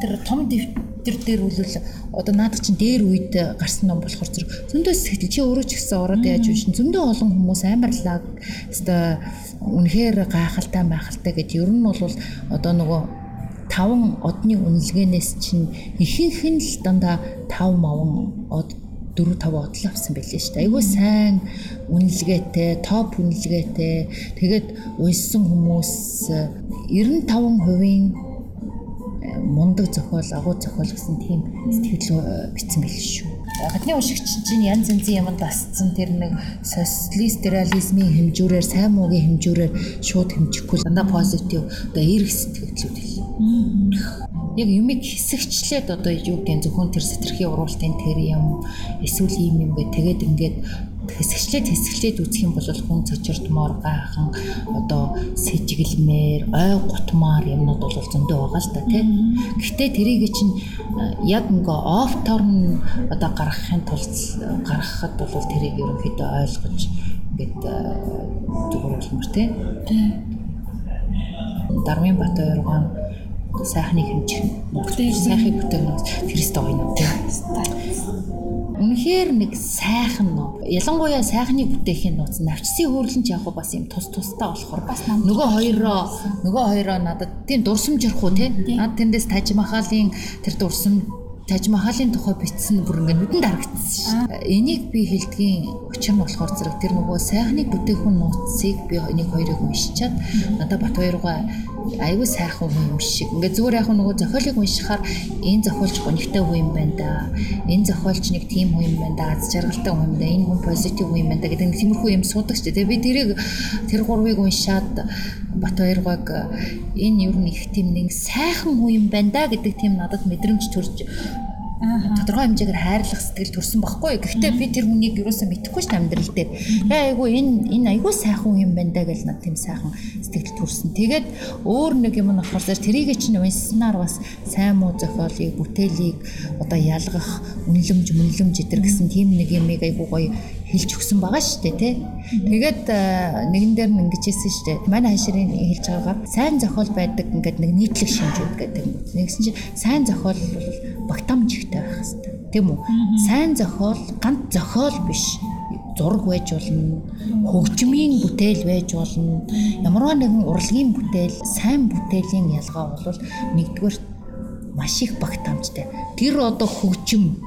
тэр том дэвтэр дээр үлэл одоо наад чинь дээр үед гарсан ном болохоор зэрэг зөндөө сэтгэл чи өөрөө ч гэсэн ороод яаж вэ? Зөндөө олон хүмүүс амарлаг өстой үнэхээр гайхалтай байхалтай гэж ер нь бол одоо нөгөө таван одны үнэлгээнээс чинь ихэнх нь л дандаа 5 маван од 4 5 одлоо авсан байлээ шүү дээ. Айгүй сайн үнэлгээтэй, топ үнэлгээтэй. Тэгээд уншсан хүмүүс 95%-ийн мундаг зохиол, агуу зохиол гэсэн тийм сэтгэл бичсэн байл шүү. Гадны уншигч чинь янз янзын юмд басцсан тэр нэг социалист реализмын хэмжүүрээр, сайн муугийн хэмжүүрээр шууд хэмжихгүй дандаа позитив одоо эерэг сэтгэлдлүүд хэл яг юмыг хэсэгчлээд одоо юу гэдэг зөвхөн тэр сэтэрхий уруултын тэр юм эсвэл ийм юм гэ тэгээд ингээд хэсэгчлээд хэсэгчлээд үзэх юм бол хүн цочирдмоор гайхан одоо сэжиглэмээр ой гутмаар юмнууд бол зөндөө байгаа л да тийм. Гэхдээ тэрийг чинь яг ингээ оф торн одоо гаргахын тулд гаргахад бол тэрийг ерөнхийдөө ойлгож ингээд зүгээр болмор тийм. Дармын бат ойргоо сайхныг хэмжих. Бүтээл сайхыг бүтээх нь Христ ойно тийм. Үнэхээр нэг сайхан нуу. Ялангуяа сайхныг бүтээхийн нууц навчсын хөөрлөнч яг бас юм тус тустай болохоор бас нөгөө хоёроо нөгөө хоёроо надад тийм дурсамж уу тийм. Над тэндээс тажмахалын тэр дурсамж Таж Махалын тухай бичсэн бүр ингээд нүдэнд харагдсан шүү. Энийг би хэлдгийн нь болохоор зэрэг тэр нөгөө сайхныг бүтээх нууцыг би нэг хоёрыг уншичаад надад бат хоёргаа айгүй сайхан хүн юм шиг. Ингээд зүгээр яг нөгөө зохиолыг уншихаар энэ зохиолч гонигтай хүн юм байна да. Энэ зохиолч нэг тийм хүн юм байна да. Аз жаргалтай хүн юм да. Энэ хүн позитив хүн юм байна да гэдэг нэг тиймэрхүү юм суудаг ч тийм. Би тэрийг тэр гурвыг уншаад бат хоёргоог энэ юу нэг тийм нэг сайхан хүн юм байна да гэдэг тийм надад мэдрэмж төрж тодорхой хэмжээгээр хайрлах сэтгэл төрсэн байхгүй. Гэхдээ би тэр хүнийг юусаа мэдэхгүй ш амьдрал дээр. Тэгээ айгу энэ энэ айгу сайхан юм байна да гэж над тийм сайхан сэтгэл төрсэн. Тэгээд өөр нэг юм нь болохоор тэрийг чинь унснаар бас сайн муу зохиолыг, бүтээлийг одоо ялгах, үнэлэмж, мөнлөмж идэр гэсэн тийм нэг юмыг айгу гоё хэлж өгсөн байгаа шүү дээ тий. Тэгээд нэгэн дээр нь ингэж хэлсэн шүү дээ. Манай хаширын хэлж байгаагаар сайн зохиол байдаг ингээд нэг нийтлэг шинжүүд гэдэг. Нэгсэн чинь сайн зохиол бол багтаамжигтай байх хэрэгтэй. Тийм үү? Сайн зохиол ганц зохиол биш зураг байж болно, хөгжмийн бүтээл байж болно. Ямарваа нэгэн урлагийн бүтээл, сайн бүтээлийн ялгаа бол нэгдүгээр маш их багтаамжтай. Тэр одоо хөгжим,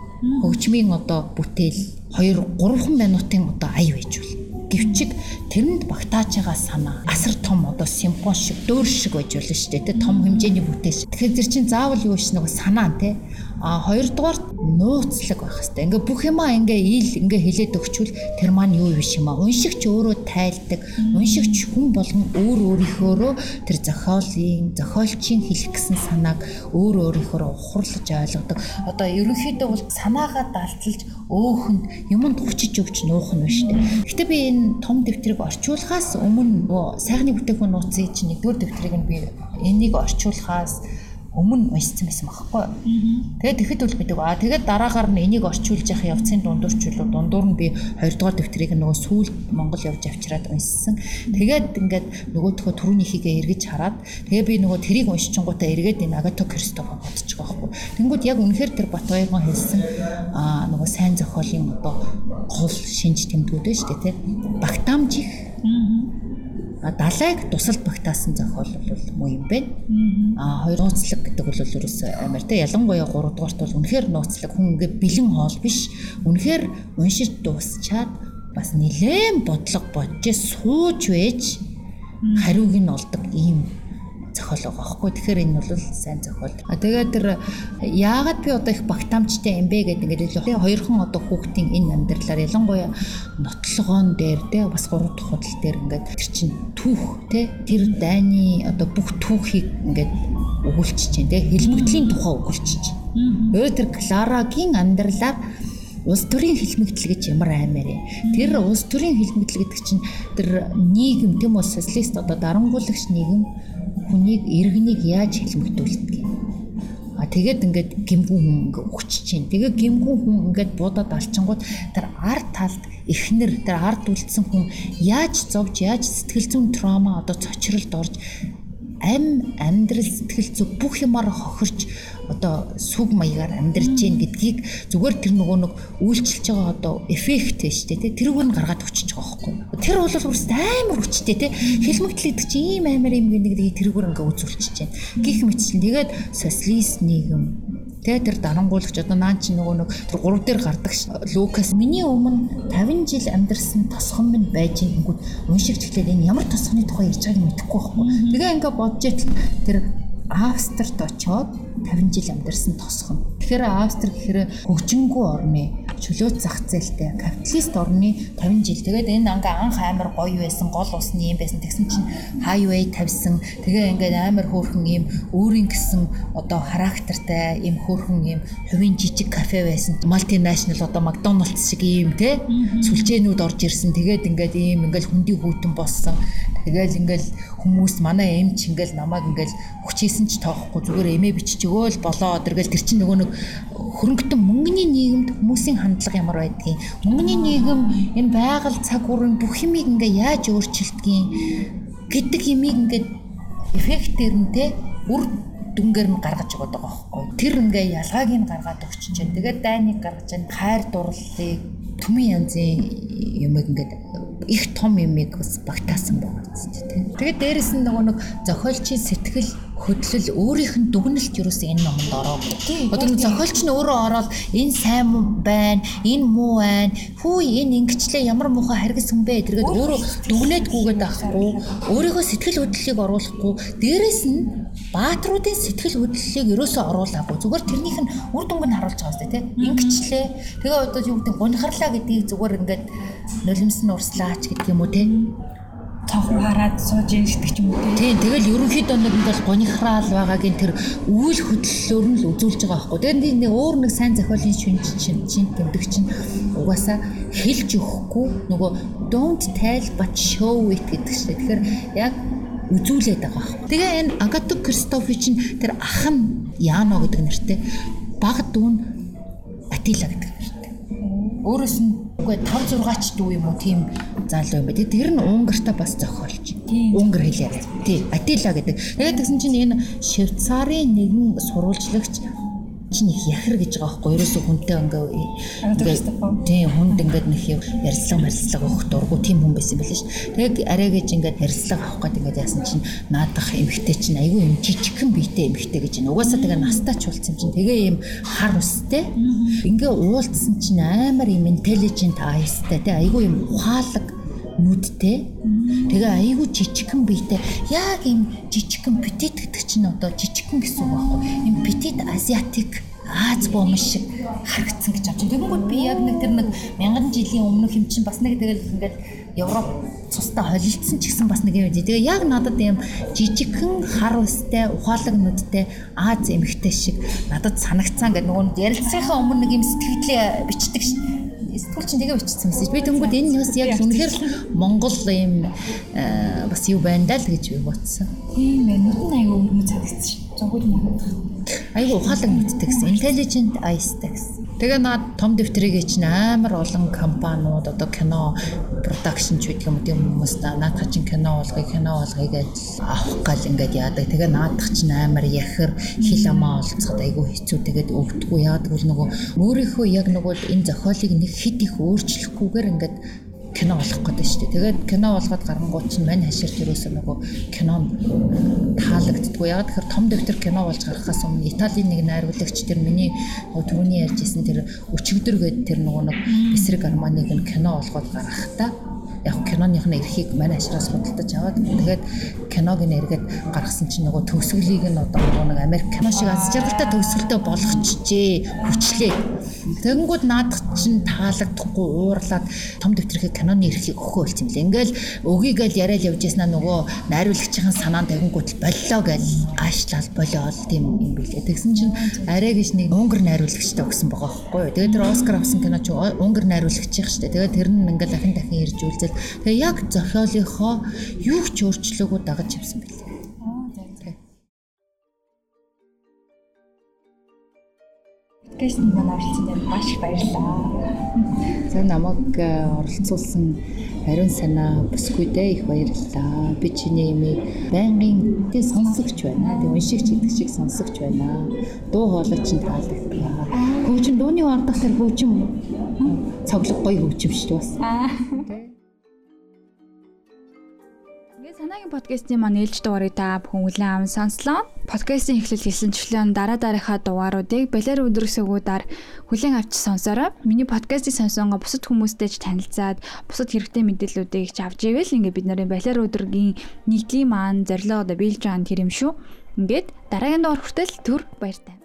хөгжмийн одоо бүтээл 2 3 минутын одоо ая байж болно. Гэвчиг тэрэнд багтааж байгаа санаа асар том одоо симфон шиг дөөр шиг байж болно шүү дээ. Тэ том хэмжээний бүтээл. Тэгэхээр тэр чинь заавал юу ш нэг санаа те А хоёрдугаар нууцлаг байх хэвээр. Ингээ бүх юмаа ингээ ил ингээ хэлээд өгчүүл тэр маань юу биш юм аа. Уншигч өөрөө тайлдаг. Уншигч хүн болгон өөр өөрийнхөөрөө тэр зохиолын, зохиолчийн хэлэх гэсэн санааг өөр өөрийнхөөрөө ухарлаж ойлгодог. Одоо ерөнхийдөө бол санаагаа далталж өөхөнд юмд хүчиж өгч нуух нь шүү дээ. Гэтэ би энэ том дэвтрийг орчуулахаас өмнө нөгөө сайхны бүтээгдэхүүн нууцыг чинь нэгдүгээр дэвтрийг нь би энийг орчуулахаас өмнө уншсан байсан байхгүй. Тэгээд тэгэхэд үл бидэг. Аа тэгээд дараагаар нь энийг орчуулж явах явцын дундуурчлуу дундуур нь би 2 дугаар дэвтрийг нөгөө сүүл Монгол явж авчираад уншсан. Тэгээд ингээд нөгөөдхөө түрүүнийхийгээ эргэж хараад тэгээ би нөгөө тэрийг уншчихгоотаа эргээд энэ Агато Кристофо бодож байгаа байхгүй. Тэнгүүд яг үнэхээр тэр Батбаяр хэлсэн аа нөгөө сайн зохиолын одоо гол шинж тэмдгүүд шүү дээ тий. Багтаамжих далайг тусалд багтаасан зохиол бол муу юм байна. Аа хоёр нууцлаг гэдэг бол ерөөсөө амар те ялангуяа 3 дугаарт бол үнэхээр нууцлаг хүн ингээ бэлэн хоол биш. Үнэхээр уншиж дуусчаад бас нилээн бодлого бодож сууж байж хариуг нь олдог ийм зохиол байгаа байхгүй. Тэгэхээр энэ бол сайн зохиол. А тэгээд тэр яагаад би одоо их багтаамжтай юм бэ гэдэг ингээд илүү хоёрхан одоо хүүхдийн энэ амьдралаар ялангуяа нотлогоон дээр те бас гурав дахь худал дээр ингээд тэр чин түүх те тэр дайны одоо бүх түүхийг ингээд өгүүлчихэж чинь те хэлбэгтлийн тухай өгүүлчихэж. Өөр тэр Кларагийн амьдралаар улс төрийн хэлмэгдэл гэж ямар аймаар юм. Тэр улс төрийн хэлмэгдэл гэдэг чинь тэр нийгэм тийм үү социалист одоо дарангуулагч нийгэм хүнийг иргэнийг яаж хэлмэгдүүлдэг юм. А тэгээд ингээд гимгүн хүн ингээд өгчөж чинь. Тэгээ гимгүн хүн ингээд буудаад алчингууд тэр ард талд эхнэр тэр ард үлдсэн хүн яаж зовж яаж сэтгэл зүйн траума одоо цочролд орж ам амьдрал сэтгэл зүй бүх юмараа хохирч одоо сүг маягаар амьдарч гин гэдгийг зүгээр тэр нөгөө нэг үйлчилж байгаа одоо эффект шүү дээ тэрүүгээр нь гаргаад өчөж байгаа байхгүй тэр бол үрс амар хүчтэй те хэлмэгдэл гэдэг чинь ийм амар юм гэдэг тэрүүгээр ингээ үзүүлчихэж байна. Гих мэтчлэн. Тэгээд социалист нийгэм Тэ тэр дарангуулагч одоо наа чи нөгөө нэг тэр 3 дээр гардаг Лукас. Миний өмнө 50 жил амьдарсан тосхон минь байж ингүүд уншигч хэлээд энэ ямар тосхоны тухай ярьж байгааг мэдэхгүй байхгүй. Тэгээ ингээ бодож тэр Австрид очоод 50 жил амьдарсан тосхон. Тэгэхээр Австри гэхээр хөгжингүү орны чөлөөт зах зээлтэй капиталист орны 50 жил. Тэгээд энэ анга анх амар гоё байсан, гол усны юм байсан. Тэгсэн чинь хайвей тавьсан. Тэгээ ингээд амар хөөрхөн юм өөрийн гэсэн одоо характертай юм хөөрхөн юм хувийн жижиг кафе байсан. Multinational одоо McDonald's шиг юм те сүлжээнүүд орж ирсэн. Тэгээд ингээд ийм ингээд хүндий хүйтэн болсон. Тэгээл ингээд хүмүүс манай эмч ингээд намайг ингээд хүчээсэн ч тоохгүй зүгээр эмээ бичиж өгөөл болоо. Тэргээл тэр чинь нөгөө нэг хөрөнгөтөн мөнгөний нийгэмд хүмүүсийн хандлага ямар байдгийг мөнгөний нийгэм энэ байгаль цаг уурын бүх юмыг ингээ яаж өөрчилдгийг гэдэг юмыг ингээ эффектээр нь те үр дүнгээр нь гаргаж байгаа байхгүй. Тэр ингээ ялгааг нь гаргаад өгч чинь. Тэгээд дайныг гаргаж чинь хайр дурлалыг төмөн янзын юмыг ингээд их том юмыг бас багтаасан байгаа тийм. Тэгээд дээрэс нь нөгөө нэг зохиолчийн сэтгэл хөдлөл өөрийнх нь дүгнэлт юу гэсэн энэ номонд ороогүй. Одоо зохиолч нь өөрөө ороод энэ сайн байна, энэ муу байна. Хүү энэ ингэчлээ ямар муухай харгас хүн бэ гэдэргээд өөрөө дүгнээдгүйгээд байхгүй. Өөрийнхөө сэтгэл хөдлөлийг оруулахгүй. Дээрэс нь баатруудын сэтгэл хөдлөлийг ерөөсөө оруулаагүй. Зүгээр тэрнийх нь үр дүнг нь харуулж байгаа юм тийм. Ингэчлээ. Тэгээ одоо юу гэдэг гонхарлаа гэдгийг зүгээр ингээд нулимс нь урслаач гэдэг юм уу тийм цонхор хараад сууж ийн гэдэг юм уу тийм тэгэл ерөнхийдөө нэг ингээл гонихраал байгаагийн тэр үйл хөдлөлөөр нь л үзүүлж байгаа байхгүй тэгээд нэг өөр нэг сайн зохиолын шинж чинь тэмдэг чинь угаасаа хэлж өгөхгүй нөгөө don't tell but show it гэдэг чинь тэгэхээр яг үзүүлээд байгаа байхгүй тэгээ энэ Агата Кристофи чинь тэр ах нь Яно гэдэг нэртэй баг дүүн Атила гэдэг нэртэй өөрөөс нь үгүй 5 6 ч дүү юм уу тийм залуу юм байна. Тэр нь Унгарта бас зохиолч. Унгар хэлээр. Тий, Атила гэдэг. Тэгээд тэгсэн чинь энэ Швейцарын нэгэн сурвалжлагч чинь их яхар гэж байгаа байхгүй ерөөсө хүнтэй ингээ тийм хүнд ингээд нэг ярилцлага марилцлага өгөх дургу тийм хүн байсан байл ш. Тэгээд арай гэж ингээд ярилцлага авах гээд ингээд яасан чинь наадах эмхтэй чинь айгүй юм жижигхэн биетэй эмхтэй гэж байна. Угаасаа тэгээ настай ч болсон чинь тэгээ юм хар устэй. Ингээ уулзсан чинь амар юм intelligent eyesтай тэгээ айгүй юм ухаалаг нүдтэй. Тэгээ айгүй жижигхэн биетэй. Яг юм жижигхэн petit гэдэг чинь одоо жижигхэн гэсэн үг байхгүй. Им petit asiatic Аз бомж шиг харагдсан гэж авч. Тэгэнгүүт би яг нэг тэр нэг мянган жилийн өмнөх юм чинь бас нэг тэгэл ингээд Европ цустай холилдсон ч гэсэн бас нэг юм. Тэгээ яг надад юм жижигхэн хар устай, ухаалаг нүдтэй Аз эмэгтэй шиг надад санагцсан гэдэг нөгөө ярилцсанхаа өмнө нэг юм сэтгэлээ бичдэг сэтгүүл чинь тэгээ бичсэн мессеж. Би тэнгууд энэ бас яг үнэхээр Монгол юм э, бас юу байна даа л гэж би бодсон. Тийм ээ. Нүдэн аягүй өмнө цагдсан шүү. Зоггүй юм. Айгүй ухаалаг мэддэг гэсэн. Intelligent eyes-тай гэсэн. Тэгээ наад том дэвтрийг чинь амар олон компаниуд одоо кино production ч гэдэг юм тийм хүмүүс та наадах чинь кино болгоё, кино болгоё гэж авах гал ингээд яадаг. Тэгээ наадах чинь амар яхэр хил амаа олцоход айгүй хэцүү тэгээд өвдгүү яадаг бол нөгөө өөрийнхөө яг нөгөө энэ зохиолыг нэг хит их өөрчлөхгүйгээр ингээд кино болох гэдэг шүү дээ. Тэгээд кино болгоод гарангууд чинь мань хаширт ерөөсөө нөгөө кино таалагддгүй. Яг тэгэхээр том дэвтэр кино болж гарахаас өмнө Италийн нэг найруулагч тэр миний түрүүний ярьжсэн тэр өчигдөр гээд тэр нөгөө нэг эсрэг арманыг нь кино болгоод гаргахтаа яг киноныхны эрхийг манай ашраас худалдаж аваад тэгээд киног нь эргээд гаргасан чинь нөгөө төгсгөлийг нь одоо нэг Америк кино шиг аз жаргалтай төгсгөлтэй болгочихжээ хүчлээ. Тэгэнгүүт наадах чинь таалагдахгүй уурлаад том дэвтрийнхээ киноны эрхийг өгөхөө болчих юм лээ. Ингээл өгийгээл яриад явж яснаа нөгөө найруулагчийн санаанд тавингууд боллоо гэж аашлал болоод тийм юм билээ. Тэгсэн чинь арай гэж нэг унгар найруулагчтай өгсөн байгаа байхгүй юу. Тэгээд тэр Оскар авсан кино чи унгар найруулагчийн шүү дээ. Тэгээд тэр нь ингээл дахин дахин ирж үлзэл Тэгээ яг зохиолынхоо юу ч өөрчлөөгүй дагаж явсан билээ. Подкаст маань оролцсонд маш их баярлалаа. За намайг э, оролцуулсан ариун санаа бүсгүйдээ их баярлалаа. Би чиний имийг байнгын тий сонсогч байна. Тэг уншигч гэдэг шиг сонсогч байна. Дуу хоолой чинь таалагдлаа. Хөгжим дууны ордох тэр хөгжим цоглог гоё хөгжим шүү дээ бас. Санаагийн подкастын маань ээлж дугаарыг та бүхэн хүлээн аван сонслоо. Подкастын эхлэл хэлсэнчлэн дараа дараахаа дугааруудыг балер өдрөсөгүүдээр хүлээн авч сонсороо. Миний подкастыг сонсонгоо бусад хүмүүстэй ч танилцаад бусад хэрэгтэй мэдээллүүдийг ч авч ивэл ингээд бид нарын балер өдрөгийн нийтлийн маань зорилго одоо биелж байгаа нь тэр юм шүү. Ингээд дараагийн дугаар хүртэл түр баяртай.